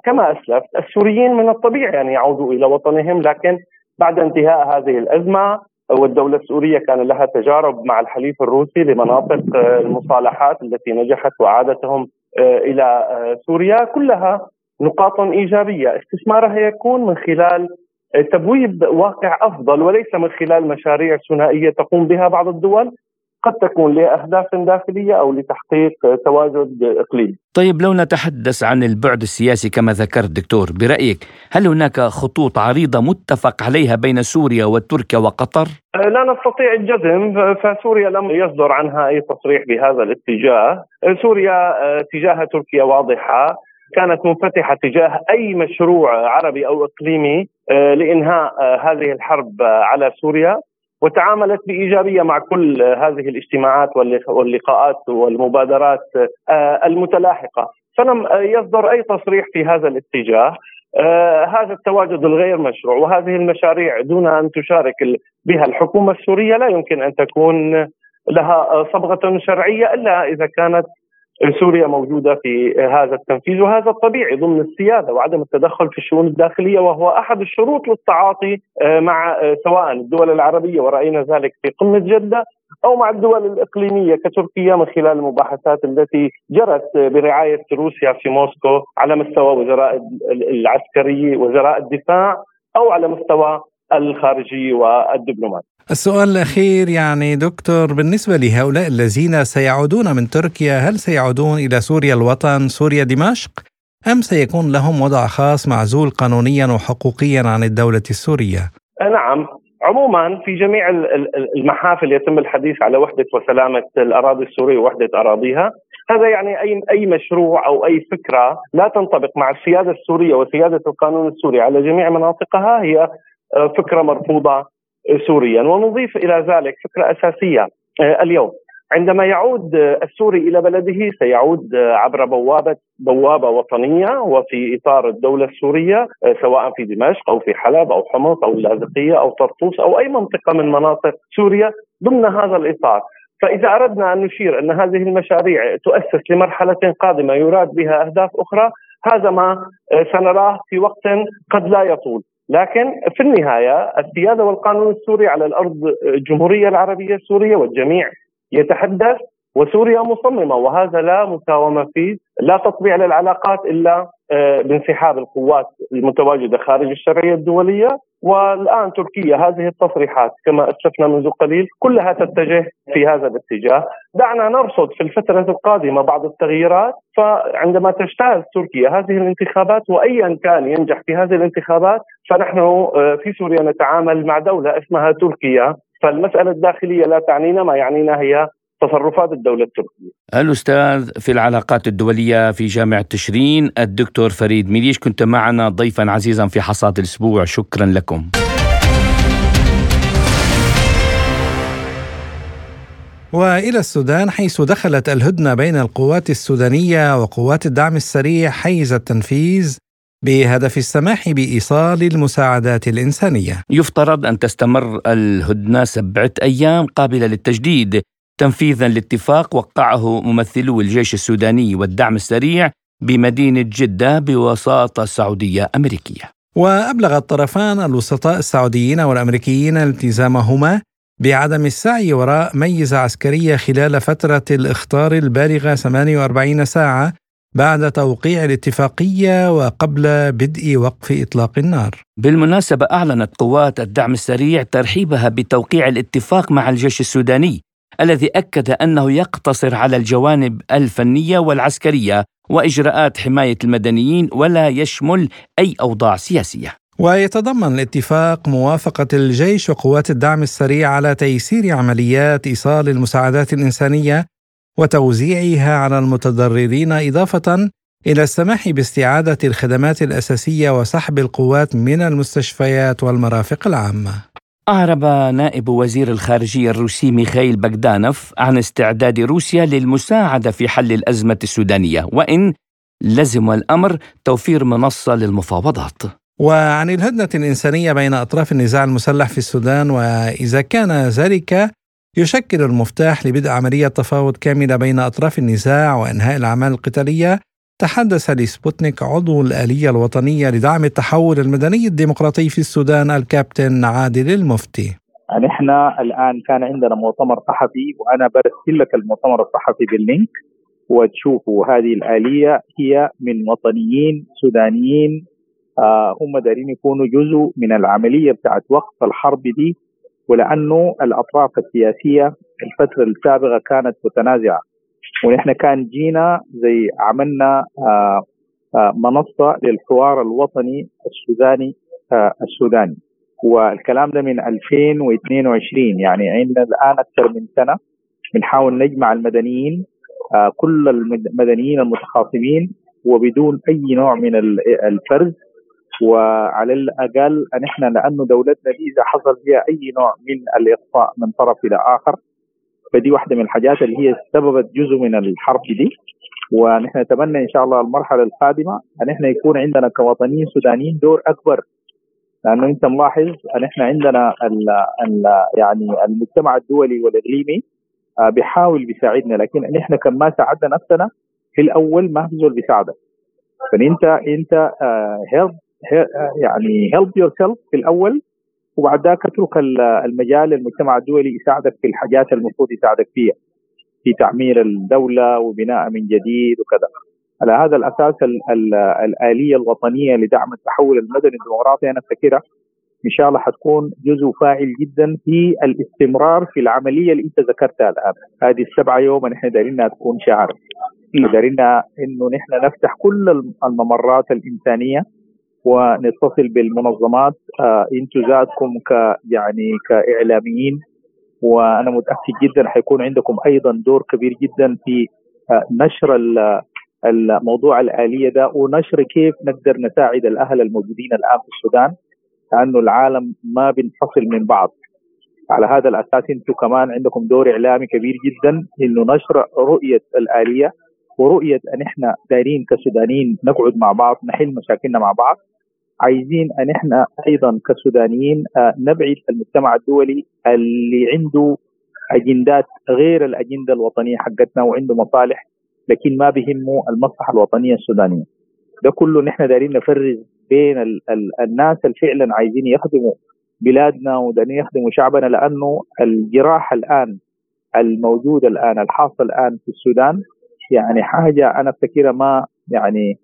كما أسلفت السوريين من الطبيعي أن يعودوا إلى وطنهم لكن بعد انتهاء هذه الأزمة والدولة السورية كان لها تجارب مع الحليف الروسي لمناطق آه، المصالحات التي نجحت واعادتهم آه، إلى سوريا كلها نقاط إيجابية. استثمارها يكون من خلال تبويب واقع أفضل وليس من خلال مشاريع ثنائية تقوم بها بعض الدول قد تكون لأهداف داخلية أو لتحقيق تواجد إقليمي. طيب لو نتحدث عن البعد السياسي كما ذكرت دكتور، برأيك هل هناك خطوط عريضة متفق عليها بين سوريا وتركيا وقطر؟ لا نستطيع الجزم فسوريا لم يصدر عنها أي تصريح بهذا الاتجاه، سوريا تجاه تركيا واضحة، كانت منفتحة تجاه أي مشروع عربي أو إقليمي آه، لإنهاء آه، هذه الحرب آه، على سوريا وتعاملت بإيجابية مع كل هذه الاجتماعات واللقاءات والمبادرات المتلاحقة. فلم يصدر أي تصريح في هذا الاتجاه. هذا التواجد الغير مشروع وهذه المشاريع دون أن تشارك بها الحكومة السورية لا يمكن أن تكون لها صبغة شرعية إلا إذا كانت سوريا موجودة في هذا التنفيذ وهذا الطبيعي ضمن السيادة وعدم التدخل في الشؤون الداخلية وهو أحد الشروط للتعاطي آه، مع آه، سواء الدول العربية ورأينا ذلك في قمة جدة أو مع الدول الإقليمية كتركيا من خلال المباحثات التي جرت برعاية روسيا في موسكو على مستوى وزراء العسكري وزراء الدفاع أو على مستوى الخارجي والدبلوماسي. السؤال الأخير يعني دكتور بالنسبة لهؤلاء الذين سيعودون من تركيا هل سيعودون إلى سوريا الوطن سوريا دمشق أم سيكون لهم وضع خاص معزول قانونيا وحقوقيا عن الدولة السورية؟ نعم. عموما في جميع المحافل يتم الحديث على وحدة وسلامة الأراضي السورية ووحدة أراضيها. هذا يعني أي أي مشروع أو أي فكرة لا تنطبق مع السيادة السورية وسيادة القانون السوري على جميع مناطقها. هي فكرة مرفوضة سوريا. ونضيف إلى ذلك فكرة أساسية آه، اليوم. عندما يعود السوري إلى بلده سيعود عبر بوابة بوابة وطنية وفي إطار الدولة السورية آه، سواء في دمشق أو في حلب أو حمص أو اللاذقيه أو طرطوس أو أي منطقة من مناطق سوريا ضمن هذا الإطار. فإذا أردنا أن نشير أن هذه المشاريع تؤسس لمرحلة قادمة يراد بها أهداف أخرى هذا ما آه، سنراه في وقت قد لا يطول. لكن في النهاية السيادة والقانون السوري على الأرض الجمهورية العربية السورية والجميع يتحدث وسوريا مصممة وهذا لا مساومة فيه، لا تطبيع للعلاقات إلا آه، بانسحاب القوات المتواجدة خارج الشرعية الدولية. والآن تركيا هذه التصريحات كما اسلفنا منذ قليل كلها تتجه في هذا الاتجاه، دعنا نرصد في الفترة القادمة بعض التغييرات. فعندما تجتاز تركيا هذه الانتخابات وايا كان ينجح في هذه الانتخابات فنحن آه، في سوريا نتعامل مع دولة اسمها تركيا. فالمسألة الداخلية لا تعنينا ما يعنينا هي تصرفات الدولة التركية. الأستاذ في العلاقات الدولية في جامعة تشرين الدكتور فريد ميليش كنت معنا ضيفا عزيزا في حصاد الأسبوع. شكرا لكم. وإلى السودان حيث دخلت الهدنة بين القوات السودانية وقوات الدعم السريع حيز التنفيذ بهدف السماح بإيصال المساعدات الإنسانية. يفترض أن تستمر الهدنة سبعة أيام قابلة للتجديد. تنفيذا لاتفاق وقعه ممثلو الجيش السوداني والدعم السريع بمدينة جدة بوساطة سعودية أمريكية. وأبلغ الطرفان الوسطاء السعوديين والأمريكيين التزامهما بعدم السعي وراء ميزة عسكرية خلال فترة الإخطار البالغة 48 ساعة بعد توقيع الاتفاقية وقبل بدء وقف إطلاق النار. بالمناسبة أعلنت قوات الدعم السريع ترحيبها بتوقيع الاتفاق مع الجيش السوداني الذي أكد أنه يقتصر على الجوانب الفنية والعسكرية وإجراءات حماية المدنيين ولا يشمل أي أوضاع سياسية ويتضمن الاتفاق موافقة الجيش وقوات الدعم السريع على تيسير عمليات إيصال المساعدات الإنسانية وتوزيعها على المتضررين إضافة إلى السماح باستعادة الخدمات الأساسية وسحب القوات من المستشفيات والمرافق العامة. أعرب نائب وزير الخارجية الروسي ميخائيل بغدانوف عن استعداد روسيا للمساعدة في حل الأزمة السودانية وإن لزم الأمر توفير منصة للمفاوضات. وعن الهدنة الإنسانية بين أطراف النزاع المسلح في السودان وإذا كان ذلك يشكل المفتاح لبدء عملية تفاوض كاملة بين أطراف النزاع وإنهاء الأعمال القتالية تحدث لسبوتنيك عضو الآلية الوطنية لدعم التحول المدني الديمقراطي في السودان الكابتن عادل المفتي. نحن الآن كان عندنا مؤتمر صحفي وأنا برسل لك المؤتمر الصحفي بال link وتشوفوا هذه الآلية هي من وطنيين سودانيين آه هم دارين يكونوا جزء من العملية بتاعت وقف الحرب دي ولأنه الأطراف السياسية الفترة السابقة كانت متنازعة. ونحن كان جينا زي عملنا آه، آه، منصة للحوار الوطني السوداني آه، السوداني. والكلام ده من 2022 يعني عندنا الآن أكثر من سنة بنحاول نجمع المدنيين كل المدنيين المتخاصمين وبدون أي نوع من الفرز. وعلى الأقل نحن لأنه دولتنا دي إذا حصل فيها أي نوع من الاقصاء من طرف إلى آخر فدي واحدة من الحاجات اللي هي سببت جزء من الحرب دي. ونحن نتمنى إن شاء الله المرحلة القادمة أن إحنا يكون عندنا كوطنيين سودانيين دور أكبر. لأنه أنت ملاحظ أن إحنا عندنا ال ال يعني المجتمع الدولي والإقليمي آه، بيحاول بيساعدنا لكن نحن كم ما ساعدنا نفسنا في الأول ما في زول بيساعدك. فانت أنت help آه، يعني help yourself في الأول وبعد ذاك اترك المجال للمجتمع الدولي يساعدك في الحاجات المفروض يساعدك فيها في تعمير الدولة وبناء من جديد وكذا. على هذا الأساس ال ال الآلية الوطنية لدعم التحول المدني الديمقراطي أنا أفتكرها إن شاء الله حتكون جزء فاعل جدا في الاستمرار في العملية اللي أنت ذكرتها الآن. هذه السبعه يوم نحن دارينها تكون شعار دارينا إنه نحن نفتح كل الممرات الإنسانية ونتصل بالمنظمات آه أنتم ذاتكم ك يعني كإعلاميين. وأنا متأكد جدا حيكون عندكم أيضا دور كبير جدا في آه نشر الموضوع الآلية ده ونشر كيف نقدر نساعد الأهل الموجودين الآن في السودان لأنه العالم ما بينفصل من بعض. على هذا الأساس أنتم كمان عندكم دور إعلامي كبير جدا إنه نشر رؤية الآلية ورؤية أن إحنا دايرين كسودانيين نقعد مع بعض نحل مشاكلنا مع بعض. عايزين أن إحنا أيضا كسودانيين آه، نبعد المجتمع الدولي اللي عنده أجندات غير الأجندة الوطنية حقتنا وعنده مصالح لكن ما بيهمه المصلحة الوطنية السودانية. ده كله نحن دايرين نفرز بين ال ال الناس اللي فعلا عايزين يخدموا بلادنا ودايرين يخدموا شعبنا لأنه الجراحه الآن الموجوده الآن الحاصل الآن في السودان يعني حاجة أنا أفتكرها ما يعني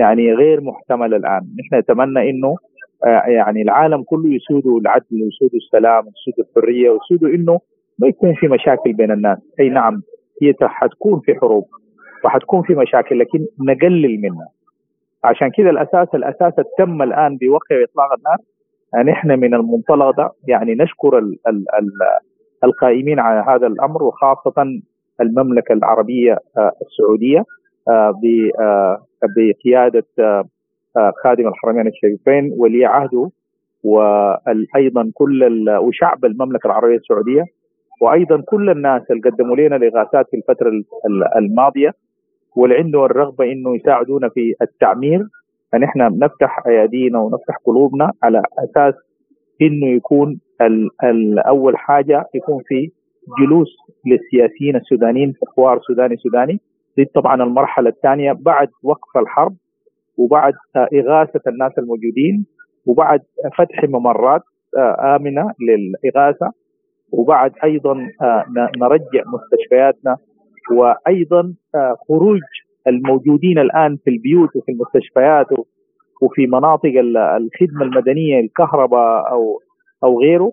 يعني غير محتمل الآن. نحن نتمنى إنه آه، يعني العالم كله يسودوا العدل ويسودوا السلام ويسودوا الحرية ويسودوا إنه ما يكون في مشاكل بين الناس. أي نعم هي حتكون في حروب وحتكون في مشاكل لكن نقلل منها. عشان كذا الأساس الأساس تم الآن بوقع إطلاق النار نحن من المنطلق ده يعني نشكر ال ال ال القائمين على هذا الأمر وخاصة المملكة العربية آه، السعودية. آه، بقيادة آه، آه، خادم الحرمين الشريفين ولي عهده وأيضا كل وشعب المملكة العربية السعودية وأيضا كل الناس اللي قدموا لنا الاغاثات في الفترة الماضية واللي عندهم الرغبة إنه يساعدونا في التعمير. ان إحنا نفتح أيادينا ونفتح قلوبنا على أساس إنه يكون أول حاجة يكون في جلوس للسياسيين السودانيين في حوار سوداني سوداني دي طبعا المرحلة الثانية بعد وقف الحرب وبعد إغاثة الناس الموجودين وبعد فتح ممرات آمنة للإغاثة وبعد أيضا نرجع مستشفياتنا وأيضا خروج الموجودين الآن في البيوت وفي المستشفيات وفي مناطق الخدمة المدنية الكهرباء أو أو غيره.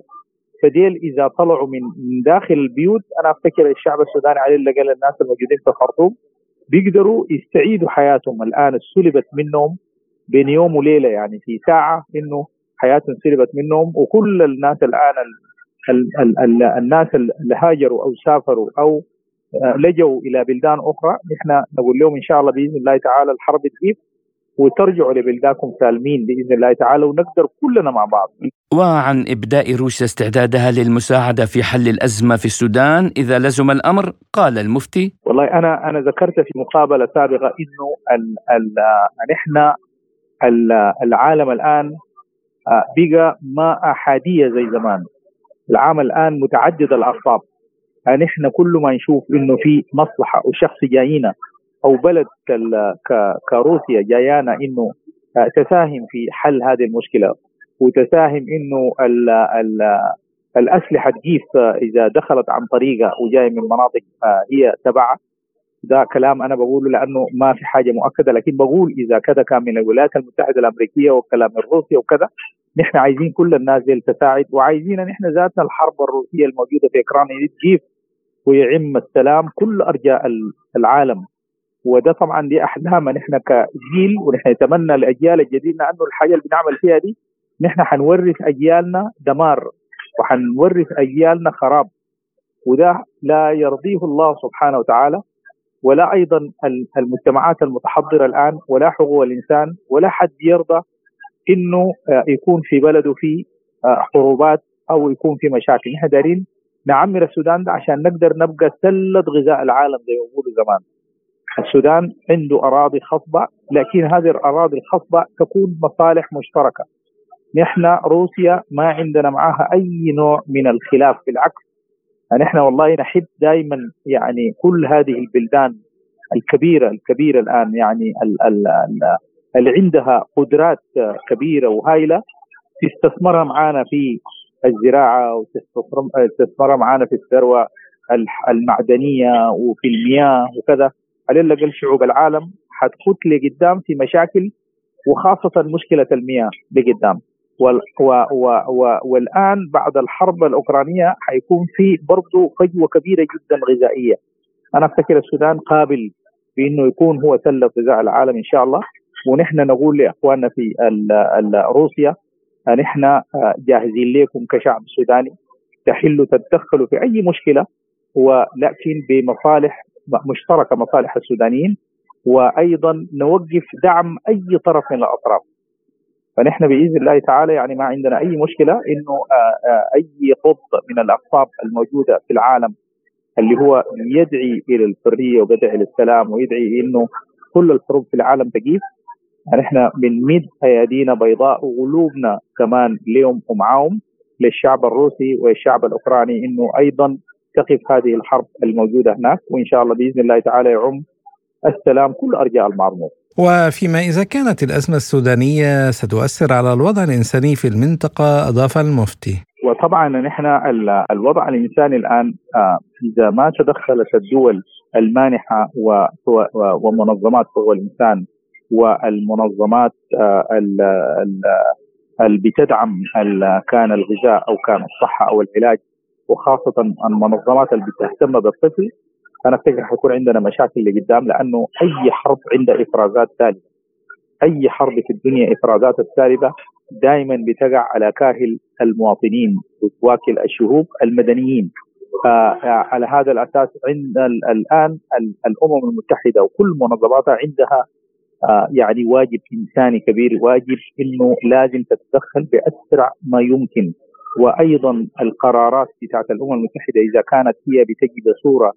فديل إذا طلعوا من من داخل البيوت أنا أفتكر الشعب السوداني على الاقل الناس الموجودين في الخرطوم بيقدروا يستعيدوا حياتهم. الآن سلبت منهم بين يوم وليلة يعني في ساعة إنه حياتهم سلبت منهم وكل الناس الآن ال ال ال الناس اللي هاجروا أو سافروا أو لجوا إلى بلدان أخرى نحن نقول لهم إن شاء الله بإذن الله تعالى الحرب تجيب وترجعوا لبلدانكم سالمين بإذن الله تعالى ونقدر كلنا مع بعض. وعن إبداء روسيا استعدادها للمساعدة في حل الأزمة في السودان إذا لزم الأمر قال المفتي والله أنا أنا ذكرت في مقابلة سابقة إنه نحن العالم الآن بقى ما أحادية زي زمان. العالم الآن متعدد الاقطاب. نحن كل ما نشوف إنه في مصلحة وشخص جاينا أو بلد كروسيا جايانا إنه تساهم في حل هذه المشكلة. وتساهم إنه ال ال الأسلحة تجيف إذا دخلت عن طريقه وجاي من مناطق هي تبعها. ده كلام أنا بقوله لأنه ما في حاجة مؤكدة. لكن بقول إذا كذا كان من الولايات المتحدة الأمريكية وكلام من روسيا وكذا نحن عايزين كل الناس دي تساعد. وعايزين نحن ذاتنا الحرب الروسية الموجودة في أوكرانيا تجيب ويعم السلام كل أرجاء العالم. وده طبعا دي احلامنا نحن كجيل ونحن نتمنى الاجيال الجديدة انه الحاجة اللي بنعمل فيها دي نحن حنورث أجيالنا دمار وحنورث أجيالنا خراب. وده لا يرضيه الله سبحانه وتعالى ولا أيضا المجتمعات المتحضرة الآن ولا حقوق الإنسان ولا حد يرضى إنه يكون في بلده في حروبات أو يكون في مشاكل. نحن دارين نعمر السودان ده عشان نقدر نبقى سله غذاء العالم زي ما زمان. السودان عنده أراضي خصبة لكن هذه الأراضي الخصبة تكون مصالح مشتركة. نحن روسيا ما عندنا معها أي نوع من الخلاف بالعكس. نحن والله نحب دائما يعني كل هذه البلدان الكبيرة الكبيره الآن يعني ال ال ال اللي عندها قدرات كبيرة وهائله تستثمرها معنا في الزراعة وتستثمرها معنا في الثروة المعدنية وفي المياه وكذا. على الاقل شعوب العالم حتخط لقدام في مشاكل وخاصة مشكلة المياه لقدام. و و و و والآن بعد الحرب الأوكرانية حيكون في برضه فجوه كبيرة جدا غذائية. أنا أفتكر السودان قابل بأنه يكون هو سله غذاء العالم إن شاء الله. ونحن نقول لإخواننا في ال ال روسيا نحن جاهزين لكم كشعب سوداني تحلوا تتدخلوا في أي مشكلة ولكن بمصالح مشتركة مصالح السودانيين وأيضا نوقف دعم أي طرف من الأطراف. فنحن بإذن الله تعالى يعني ما عندنا أي مشكلة إنه أي قط من الأقطاب الموجودة في العالم اللي هو يدعي إلى الحرية ويدعي للسلام ويدعي إنه كل الحروب في العالم تقيف نحن بنمد ايادينا بيضاء وقلوبنا كمان لهم ومعاهم للشعب الروسي والشعب الأوكراني إنه أيضا تقف هذه الحرب الموجودة هناك وإن شاء الله بإذن الله تعالى يعم السلام كل أرجاء المعروف. وفيما إذا كانت الأزمة السودانية ستؤثر على الوضع الإنساني في المنطقة أضاف المفتي. وطبعا نحن الوضع الإنساني الآن إذا ما تدخلت الدول المانحة ومنظمات حقوق الإنسان والمنظمات اللي بتدعم كان الغذاء أو كان الصحة أو العلاج وخاصة المنظمات اللي بتهتم بالطفل أنا أفتكر حيكون عندنا مشاكل لقدام لأنه أي حرب عندها إفرازات سالبه أي حرب في الدنيا إفرازات السالبه دائما بتقع على كاهل المواطنين وتواكل الشعوب المدنيين. على هذا الأساس عندنا الآن الأمم المتحدة وكل منظماتها عندها يعني واجب إنساني كبير واجب إنه لازم تتدخل بأسرع ما يمكن. وأيضا القرارات بتاعت الأمم المتحدة إذا كانت هي بتجي بصوره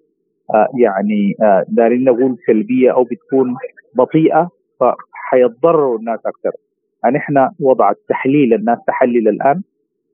يعني دارين نقول سلبية أو بتكون بطيئة فحيتضرروا الناس أكثر. نحن وضع التحليل الناس تحلل الآن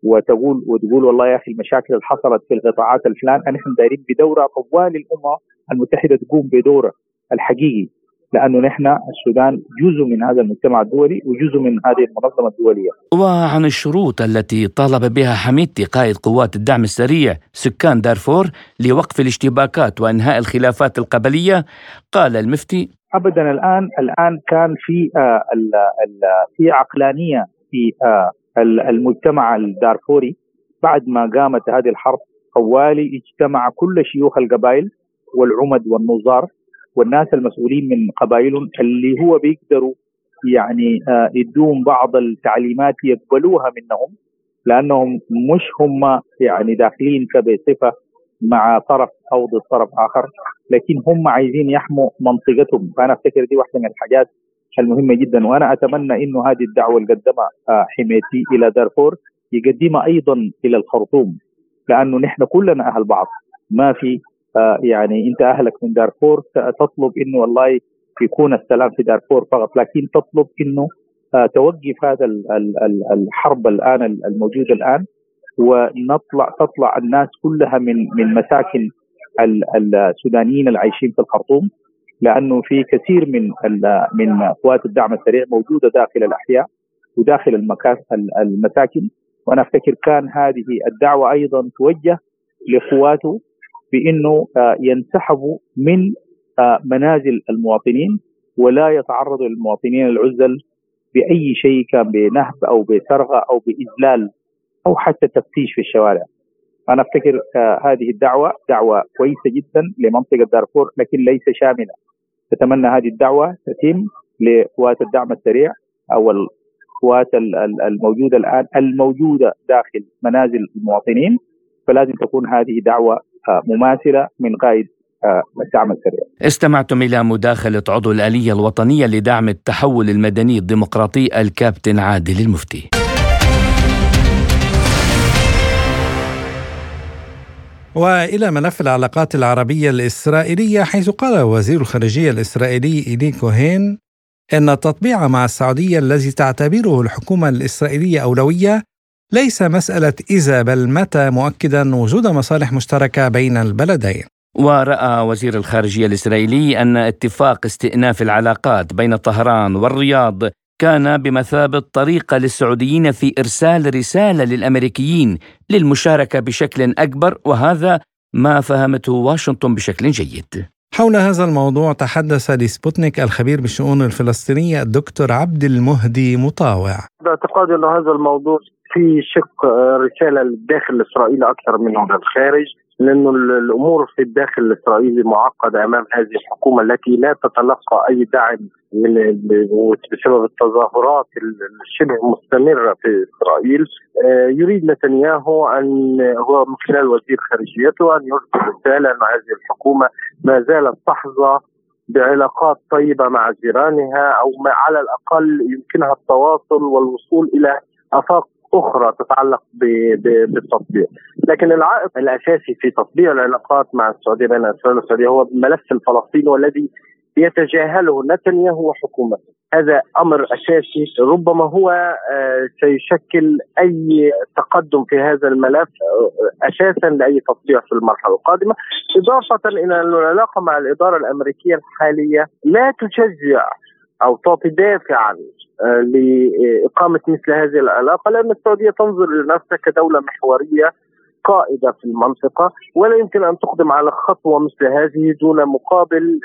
وتقول وتقول والله يا أخي المشاكل اللي حصلت في القطاعات الفلان نحن دايرين بدورة طوال الأمم المتحدة تقوم بدوره الحقيقي. لأنه نحن السودان جزء من هذا المجتمع الدولي وجزء من هذه المنظمة الدولية. وعن الشروط التي طالب بها حميدتي قائد قوات الدعم السريع سكان دارفور لوقف الاشتباكات وإنهاء الخلافات القبلية قال المفتي ابدا الآن الآن كان في آه ال ال في عقلانية في آه المجتمع الدارفوري بعد ما قامت هذه الحرب طوالي اجتمع كل شيوخ القبائل والعمد والنظار والناس المسؤولين من قبائلهم اللي هو بيقدروا يعني آه، يدوهم بعض التعليمات يقبلوها منهم لأنهم مش هم يعني داخلين كبصفه مع طرف أو ضد طرف آخر لكن هم عايزين يحموا منطقتهم. فأنا أفتكر دي واحدة من الحاجات المهمة جدا. وأنا أتمنى إنه هذه الدعوة اللي قدمها آه، حميتي إلى دارفور يقدمها أيضا إلى الخرطوم لأنه نحن كلنا أهل بعض. ما في يعني انت اهلك من دارفور تطلب انه والله يكون السلام في دارفور فقط. لكن تطلب انه آه، توقف هذا الحرب الآن الموجودة الآن ونطلع تطلع الناس كلها من من مساكن السودانيين العايشين في الخرطوم لأنه في كثير من من قوات الدعم السريع موجودة داخل الأحياء وداخل المساكن. وأنا أفتكر كان هذه الدعوة أيضا توجه لقواته بإنه آه، ينسحبوا من آه، منازل المواطنين ولا يتعرضوا للمواطنين العزل بأي شيء كان بنهب أو بسرقه أو بإذلال أو حتى تفتيش في الشوارع. أنا أفتكر آه، هذه الدعوة دعوة كويسة جدا لمنطقة دارفور لكن ليس شاملة. أتمنى هذه الدعوة تتم لقوات الدعم السريع أو القوات الموجودة الآن الموجودة داخل منازل المواطنين فلازم تكون هذه دعوة مماثلة من قائد آه، الدعم السريع. استمعتم إلى مداخلة عضو الآلية الوطنية لدعم التحول المدني الديمقراطي الكابتن عادل المفتي. وإلى ملف العلاقات العربية الإسرائيلية حيث قال وزير الخارجية الإسرائيلي ايلي كوهين إن التطبيع مع السعودية الذي تعتبره الحكومة الإسرائيلية أولوية ليس مسألة إذا بل متى مؤكدا وجود مصالح مشتركة بين البلدين. ورأى وزير الخارجية الإسرائيلي أن اتفاق استئناف العلاقات بين طهران والرياض كان بمثابة طريقة للسعوديين في إرسال رسالة للأمريكيين للمشاركة بشكل أكبر وهذا ما فهمته واشنطن بشكل جيد. حول هذا الموضوع تحدث لسبوتنيك الخبير بالشؤون الفلسطينية الدكتور عبد المهدي مطاوع. باعتقادي أن هذا الموضوع في شق آه، رسالة للداخل الإسرائيلي أكثر منه للخارج لأنه الأمور في الداخل الإسرائيلي معقدة أمام هذه الحكومة التي لا تتلقى أي دعم من بسبب التظاهرات الشبه مستمرة في إسرائيل. آه، يريد نتنياهو ان هو من خلال وزير خارجيته أن يرسل رسالة ان هذه الحكومة. ما زالت تحظى بعلاقات طيبة مع جيرانها أو على الأقل يمكنها التواصل والوصول إلى أفاق أخرى تتعلق بالتطبيع لكن العائق الأساسي في تطبيع العلاقات مع السعودية بين إسرائيل والسعودية هو الملف الفلسطيني والذي يتجاهله نتنياهو وحكومته. هذا أمر أساسي ربما هو آه، سيشكل أي تقدم في هذا الملف آه، أساسا لأي تطبيع في المرحلة القادمة. إضافة إلى أن العلاقة مع الإدارة الأمريكية الحالية لا تشجع أو تعطي دافعا آه، لإقامة مثل هذه العلاقه لأن السعودية تنظر لنفسها كدولة محورية قائدة في المنطقة ولا يمكن أن تقدم على خطوة مثل هذه دون مقابل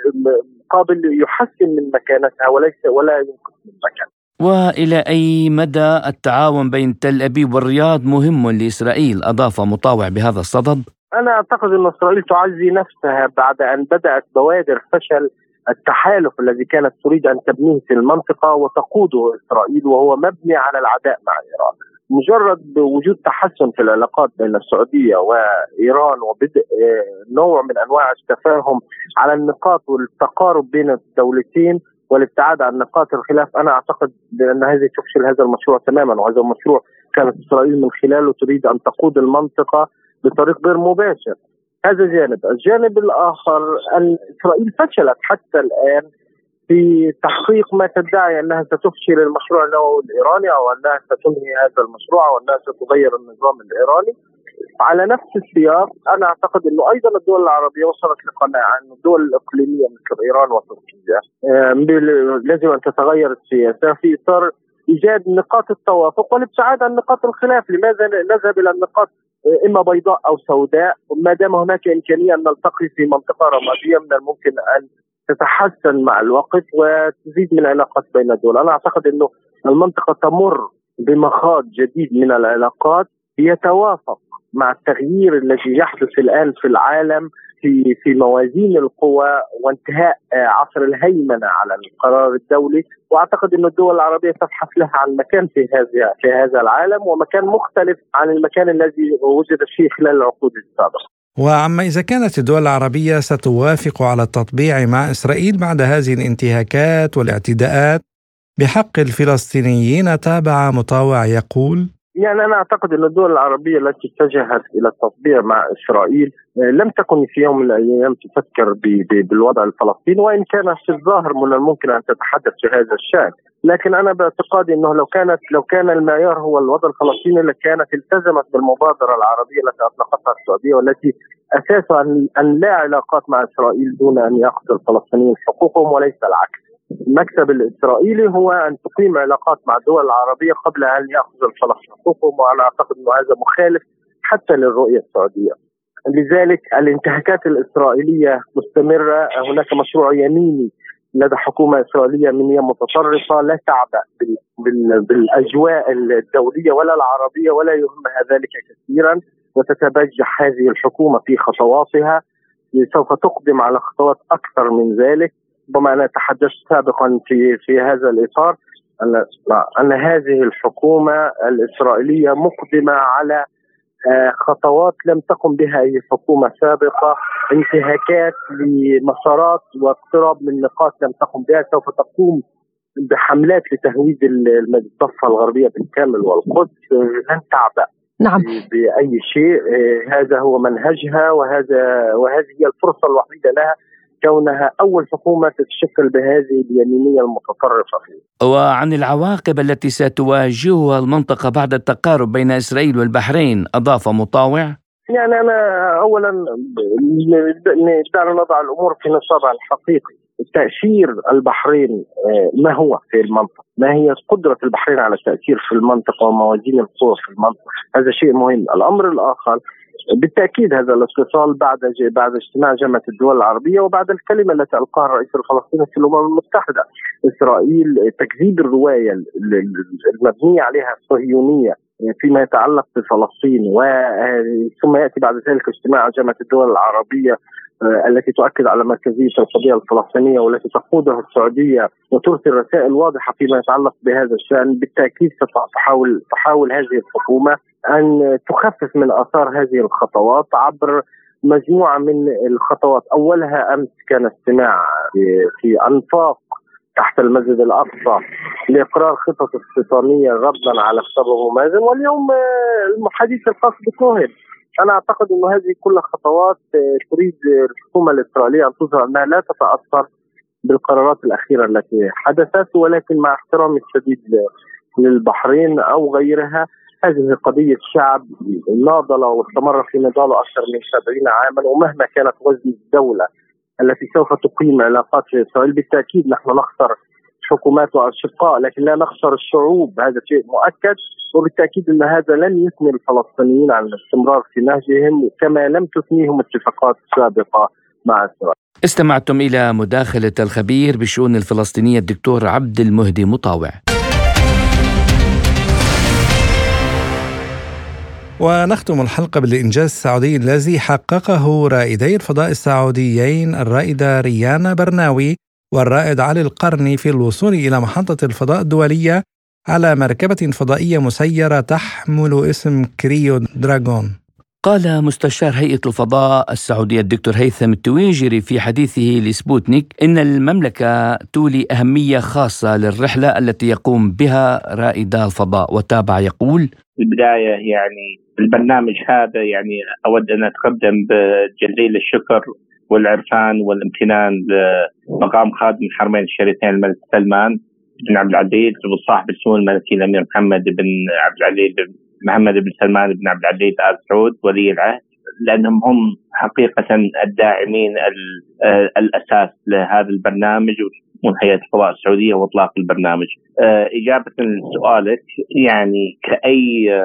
مقابل يحسن من مكانتها وليس ولا ينقص من مكانتها. وإلى أي مدى التعاون بين تل أبيب والرياض مهم لإسرائيل أضاف مطاوع بهذا الصدد؟ أنا أعتقد أن إسرائيل تعزي نفسها بعد أن بدأت بوادر فشل التحالف الذي كانت تريد أن تبنيه في المنطقة وتقوده إسرائيل وهو مبني على العداء مع إيران. مجرد وجود تحسن في العلاقات بين السعودية وإيران وبدء آه، نوع من أنواع التفاهم على النقاط والتقارب بين الدولتين والابتعاد عن نقاط الخلاف أنا أعتقد بأن هذه تفشل هذا المشروع تماما وهذا المشروع كانت إسرائيل من خلاله تريد أن تقود المنطقة بطريق غير مباشر هذا جانب. الجانب الآخر أن إسرائيل فشلت حتى الآن في تحقيق ما تدعي أنها ستفشل المشروع النووي الإيراني أو أنها ستنهي هذا المشروع أو أنها ستغير النظام الإيراني. على نفس السياق أنا أعتقد أنه أيضا الدول العربية وصلت لقناعة انه الدول الإقليمية مثل إيران وتركيا لازم أن تتغير السياسة في إطار إيجاد نقاط التوافق والابتعاد عن نقاط الخلاف، لماذا نذهب إلى النقاط إما بيضاء أو سوداء. ما دام هناك إمكانية أن نلتقي في منطقة رمادية من الممكن أن تتحسن مع الوقت وتزيد من العلاقات بين الدول، أنا أعتقد إنه المنطقة تمر بمخاض جديد من العلاقات يتوافق مع التغيير الذي يحدث الآن في العالم في في موازين القوى وانتهاء عصر الهيمنة على القرار الدولي وأعتقد إن الدول العربية تبحث لها عن مكان في هذا في هذا العالم ومكان مختلف عن المكان الذي وجدت فيه خلال العقود السابقة. وعما إذا كانت الدول العربية ستوافق على التطبيع مع إسرائيل بعد هذه الانتهاكات والإعتداءات بحق الفلسطينيين تابع مطاوع يقول يعني أنا أعتقد إن الدول العربية التي اتجهت إلى التطبيع مع إسرائيل آه، لم تكن في يوم من الأيام تفكر بالوضع الفلسطيني وإن كان في الظاهر من الممكن أن تتحدث في هذا الشأن، لكن أنا باعتقادي إنه لو كانت لو كان المعيار هو الوضع الفلسطيني لكانت التزمت بالمبادرة العربية التي أطلقتها السعودية والتي أساسها أن لا علاقات مع إسرائيل دون أن يأخذ الفلسطينيين حقوقهم وليس العكس. المكتب الإسرائيلي هو أن تقيم علاقات مع الدول العربية قبل أن يأخذ الفلسطينيين حقوقهم وأنا أعتقد إنه هذا مخالف حتى للرؤية السعودية. لذلك الانتهاكات الإسرائيلية مستمرة، هناك مشروع يميني لدى حكومة إسرائيلية يمينيه متطرفة لا تعبأ بالأجواء الدولية ولا العربية ولا يهمها ذلك كثيرا. وتتبجح هذه الحكومة في خطواتها. سوف تقدم على خطوات أكثر من ذلك. ربما أنا تحدثت سابقا في في هذا الإطار أن أن هذه الحكومة الإسرائيلية مقدمة على آه، خطوات لم تقم بها أي حكومة سابقة انتهاكات لمسارات واقتراب من نقاط لم تقم بها سوف تقوم بحملات لتهويد الضفه الغربية بالكامل والقدس لن تعبأ نعم. بأي شيء. آه، هذا هو منهجها وهذا وهذه هي الفرصة الوحيدة لها كونها أول حكومة تتشكل بهذه اليمينية المتطرفة. فيه. وعن العواقب التي ستواجهها المنطقة بعد التقارب بين إسرائيل والبحرين أضاف مطاوع يعني أنا أولا دعنا نضع الأمور في نصابها الحقيقي. تأثير البحرين آه، ما هو في المنطقة؟ ما هي قدرة البحرين على التأثير في المنطقة وموازين القوى في المنطقة؟ هذا شيء مهم. الأمر الآخر بالتأكيد هذا الاتصال بعد بعد اجتماع جامعة الدول العربية وبعد الكلمة التي ألقاها الرئيس الفلسطيني في الأمم المتحدة إسرائيل تكذيب الرواية المبنية عليها الصهيونية فيما يتعلق بفلسطين ثم يأتي بعد ذلك اجتماع جامعة الدول العربية آه، التي تؤكد على مركزية القضية الفلسطينية والتي تقودها السعودية وترسل رسائل واضحة فيما يتعلق بهذا الشأن. بالتأكيد ستحاول تحاول هذه الحكومة أن تخفف من آثار هذه الخطوات عبر مجموعة من الخطوات. أولها أمس كان استماع في أنفاق تحت المسجد الأقصى لإقرار خطط استيطانيه ردا على خطاب مازن واليوم آه، الحديث الخاص بكوهن. أنا أعتقد انه هذه كلها خطوات آه، تريد الحكومة الإسرائيلية أن تظهر أنها لا تتأثر بالقرارات الأخيرة التي حدثت ولكن مع احترامي الشديد للبحرين أو غيرها هذه قضية شعب ناضل واستمر في نضاله أكثر من 70 عاما ومهما كانت وزن الدولة. التي سوف تقيم علاقات في إسرائيل بالتأكيد نحن نخسر حكومات وأشقاء لكن لا نخسر الشعوب هذا شيء مؤكد وبالتأكيد إن هذا لن يثني الفلسطينيين عن الاستمرار في نهجهم كما لم تثنيهم اتفاقات سابقة مع إسرائيل. استمعتم إلى مداخلة الخبير بالشؤون الفلسطينية الدكتور عبد المهدي مطاوع. ونختم الحلقة بالإنجاز السعودي الذي حققه رائدي الفضاء السعوديين الرائدة ريانا برناوي والرائد علي القرني في الوصول إلى محطة الفضاء الدولية على مركبة فضائية مسيرة تحمل اسم كريو دراغون. قال مستشار هيئة الفضاء السعودية الدكتور هيثم التويجري في حديثه لسبوتنيك إن المملكة تولي أهمية خاصة للرحلة التي يقوم بها رائدا الفضاء. وتابع يقول في البداية يعني البرنامج هذا يعني أود أن أتقدم بجزيل الشكر والعرفان والامتنان لمقام خادم الحرمين الشريفين الملك سلمان بن عبد العزيز وصاحب السمو الملكي الأمير محمد بن عبد العزيز محمد بن سلمان بن عبد العزيز آل سعود ولي العهد لأنهم هم حقيقة الداعمين الأساس لهذا البرنامج. من هيئه الفضاء السعودية وإطلاق البرنامج. إجابة لسؤالك يعني كأي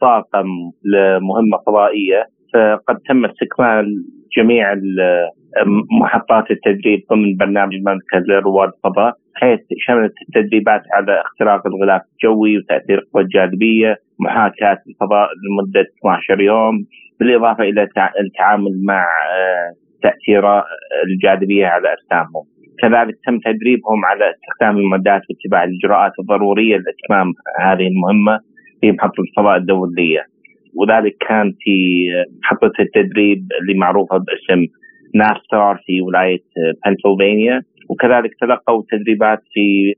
طاقم لمهمة فضائية فقد تم استكمال جميع محطات التدريب ضمن برنامج المملكه لرواد الفضاء حيث شملت التدريبات على اختراق الغلاف الجوي وتأثير القوى الجاذبيه، محاكاة الفضاء لمدة 12 يوم، بالإضافة إلى التعامل مع آه، تاثير الجاذبية على أجسامهم. كذلك تم تدريبهم على استخدام المعدات واتباع الإجراءات الضرورية لإتمام هذه المهمة في محطة الفضاء الدولية. وذلك كان في محطة التدريب اللي معروفة باسم ناستار في ولاية بنسلفانيا وكذلك تلقوا تدريبات في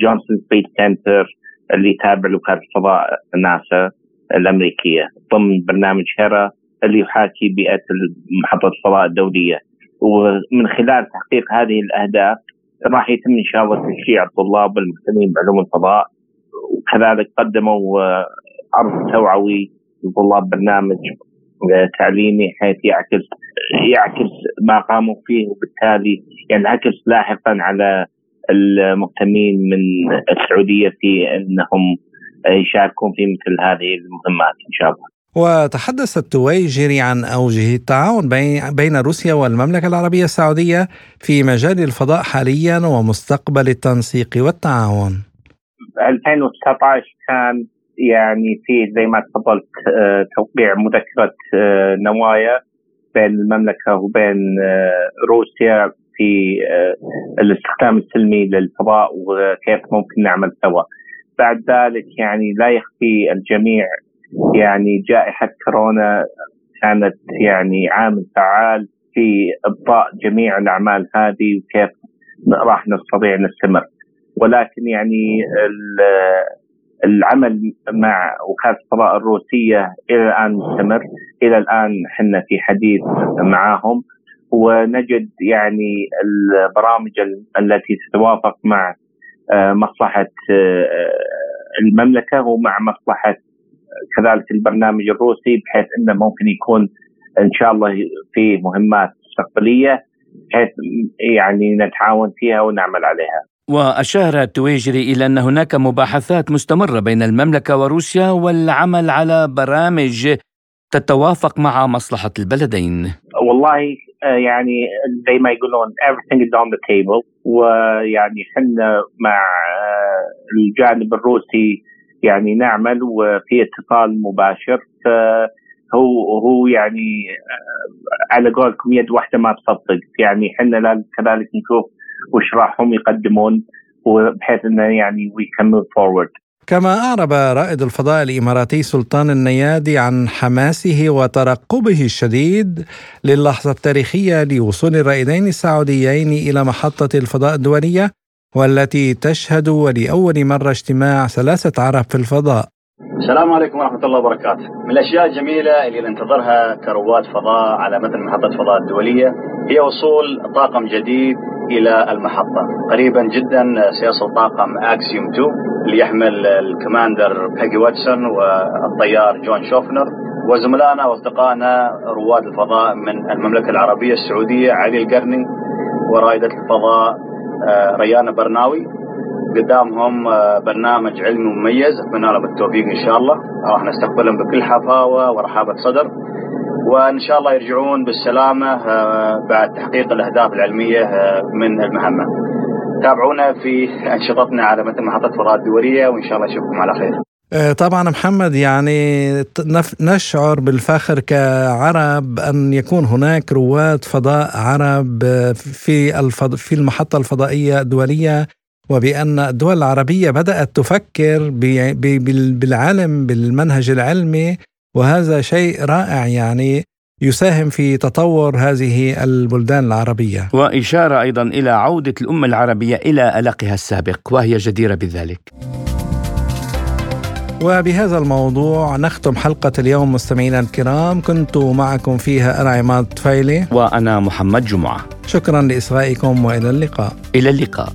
جونسون Space Center اللي تابع لوكالة الفضاء ناسا الأمريكية ضمن برنامج هيرا اللي يحاكي بيئة محطه الفضاء الدولية ومن خلال تحقيق هذه الأهداف راح يتم ان شاء الله تشجيع الطلاب المهتمين بعلوم الفضاء وكذلك قدموا عرض توعوي لطلاب برنامج تعليمي حيث يعكس يعكس ما قاموا فيه وبالتالي ينعكس لاحقا على المهتمين من السعودية في إنهم يشاركون في مثل هذه المهمات إن شاء الله. وتحدث التويجري عن أوجه التعاون بين روسيا والمملكة العربية السعودية في مجال الفضاء حاليا ومستقبل التنسيق والتعاون. 2019 كان يعني في زي ما تفضلت آه، توقيع مذكرة آه، نوايا بين المملكة وبين آه، روسيا في الاستخدام السلمي للفضاء وكيف ممكن نعمل سوا. بعد ذلك يعني لا يخفي الجميع يعني جائحة كورونا كانت يعني عامل فعال في إبطاء جميع الأعمال هذه وكيف راح نستطيع نستمر. ولكن يعني العمل مع وكالة الفضاء الروسية إلى الآن مستمر. إلى الآن إحنا في حديث معهم ونجد يعني البرامج التي تتوافق مع آه، مصلحة آه، المملكة ومع مصلحة كذلك البرنامج الروسي بحيث إنه ممكن يكون إن شاء الله في مهمات مستقبلية بحيث يعني نتعاون فيها ونعمل عليها. وأشار التويجري إلى أن هناك مباحثات مستمرة بين المملكة وروسيا والعمل على برامج تتوافق مع مصلحة البلدين والله آه، يعني زي ما يقولون everything is on the table ويعني إحنا مع آه، الجانب الروسي يعني نعمل وفي اتصال مباشر هو هو يعني على قولكم يد واحدة ما تصفق يعني إحنا كذلك نشوف وش راحهم يقدمون وبحيث إنه يعني way forward كما أعرب رائد الفضاء الإماراتي سلطان النيادي عن حماسه وترقبه الشديد للحظة التاريخية لوصول الرائدين السعوديين إلى محطة الفضاء الدولية. والتي تشهد ولأول مرة اجتماع ثلاثة عرب في الفضاء. السلام عليكم ورحمة الله وبركاته. من الأشياء الجميلة اللي ننتظرها كرواد فضاء على مثل محطة فضاء الدولية هي وصول طاقم جديد إلى المحطة. قريبا جدا سيصل طاقم أكسيوم 2 اللي يحمل الكماندر بيجي واتسون والطيار جون شوفنر وزملائنا وأصدقائنا رواد الفضاء من المملكة العربية السعودية علي القرني ورائدة الفضاء ريان برناوي قدامهم آه، برنامج علمي مميز اتمنى لهم التوفيق إن شاء الله راح نستقبلهم بكل حفاوة ورحابة صدر وإن شاء الله يرجعون بالسلامة آه، بعد تحقيق الأهداف العلمية آه، من المهمة. تابعونا في أنشطتنا على مثل محطة فضاء الدوليه وإن شاء الله نشوفكم على خير. طبعا محمد يعني نشعر بالفخر كعرب أن يكون هناك رواد فضاء عرب في الفض... في المحطة الفضائية الدولية وبأن الدول العربية بدأت تفكر بالعلم بالمنهج العلمي وهذا شيء رائع يعني يساهم في تطور هذه البلدان العربية. وإشارة أيضا إلى عودة الأمة العربية إلى ألقها السابق وهي جديرة بذلك وبهذا الموضوع نختم حلقة اليوم مستمعينا الكرام. كنت معكم فيها أنا عماد طفيلي وأنا محمد جمعة. شكرا لإصغائكم وإلى اللقاء. إلى اللقاء.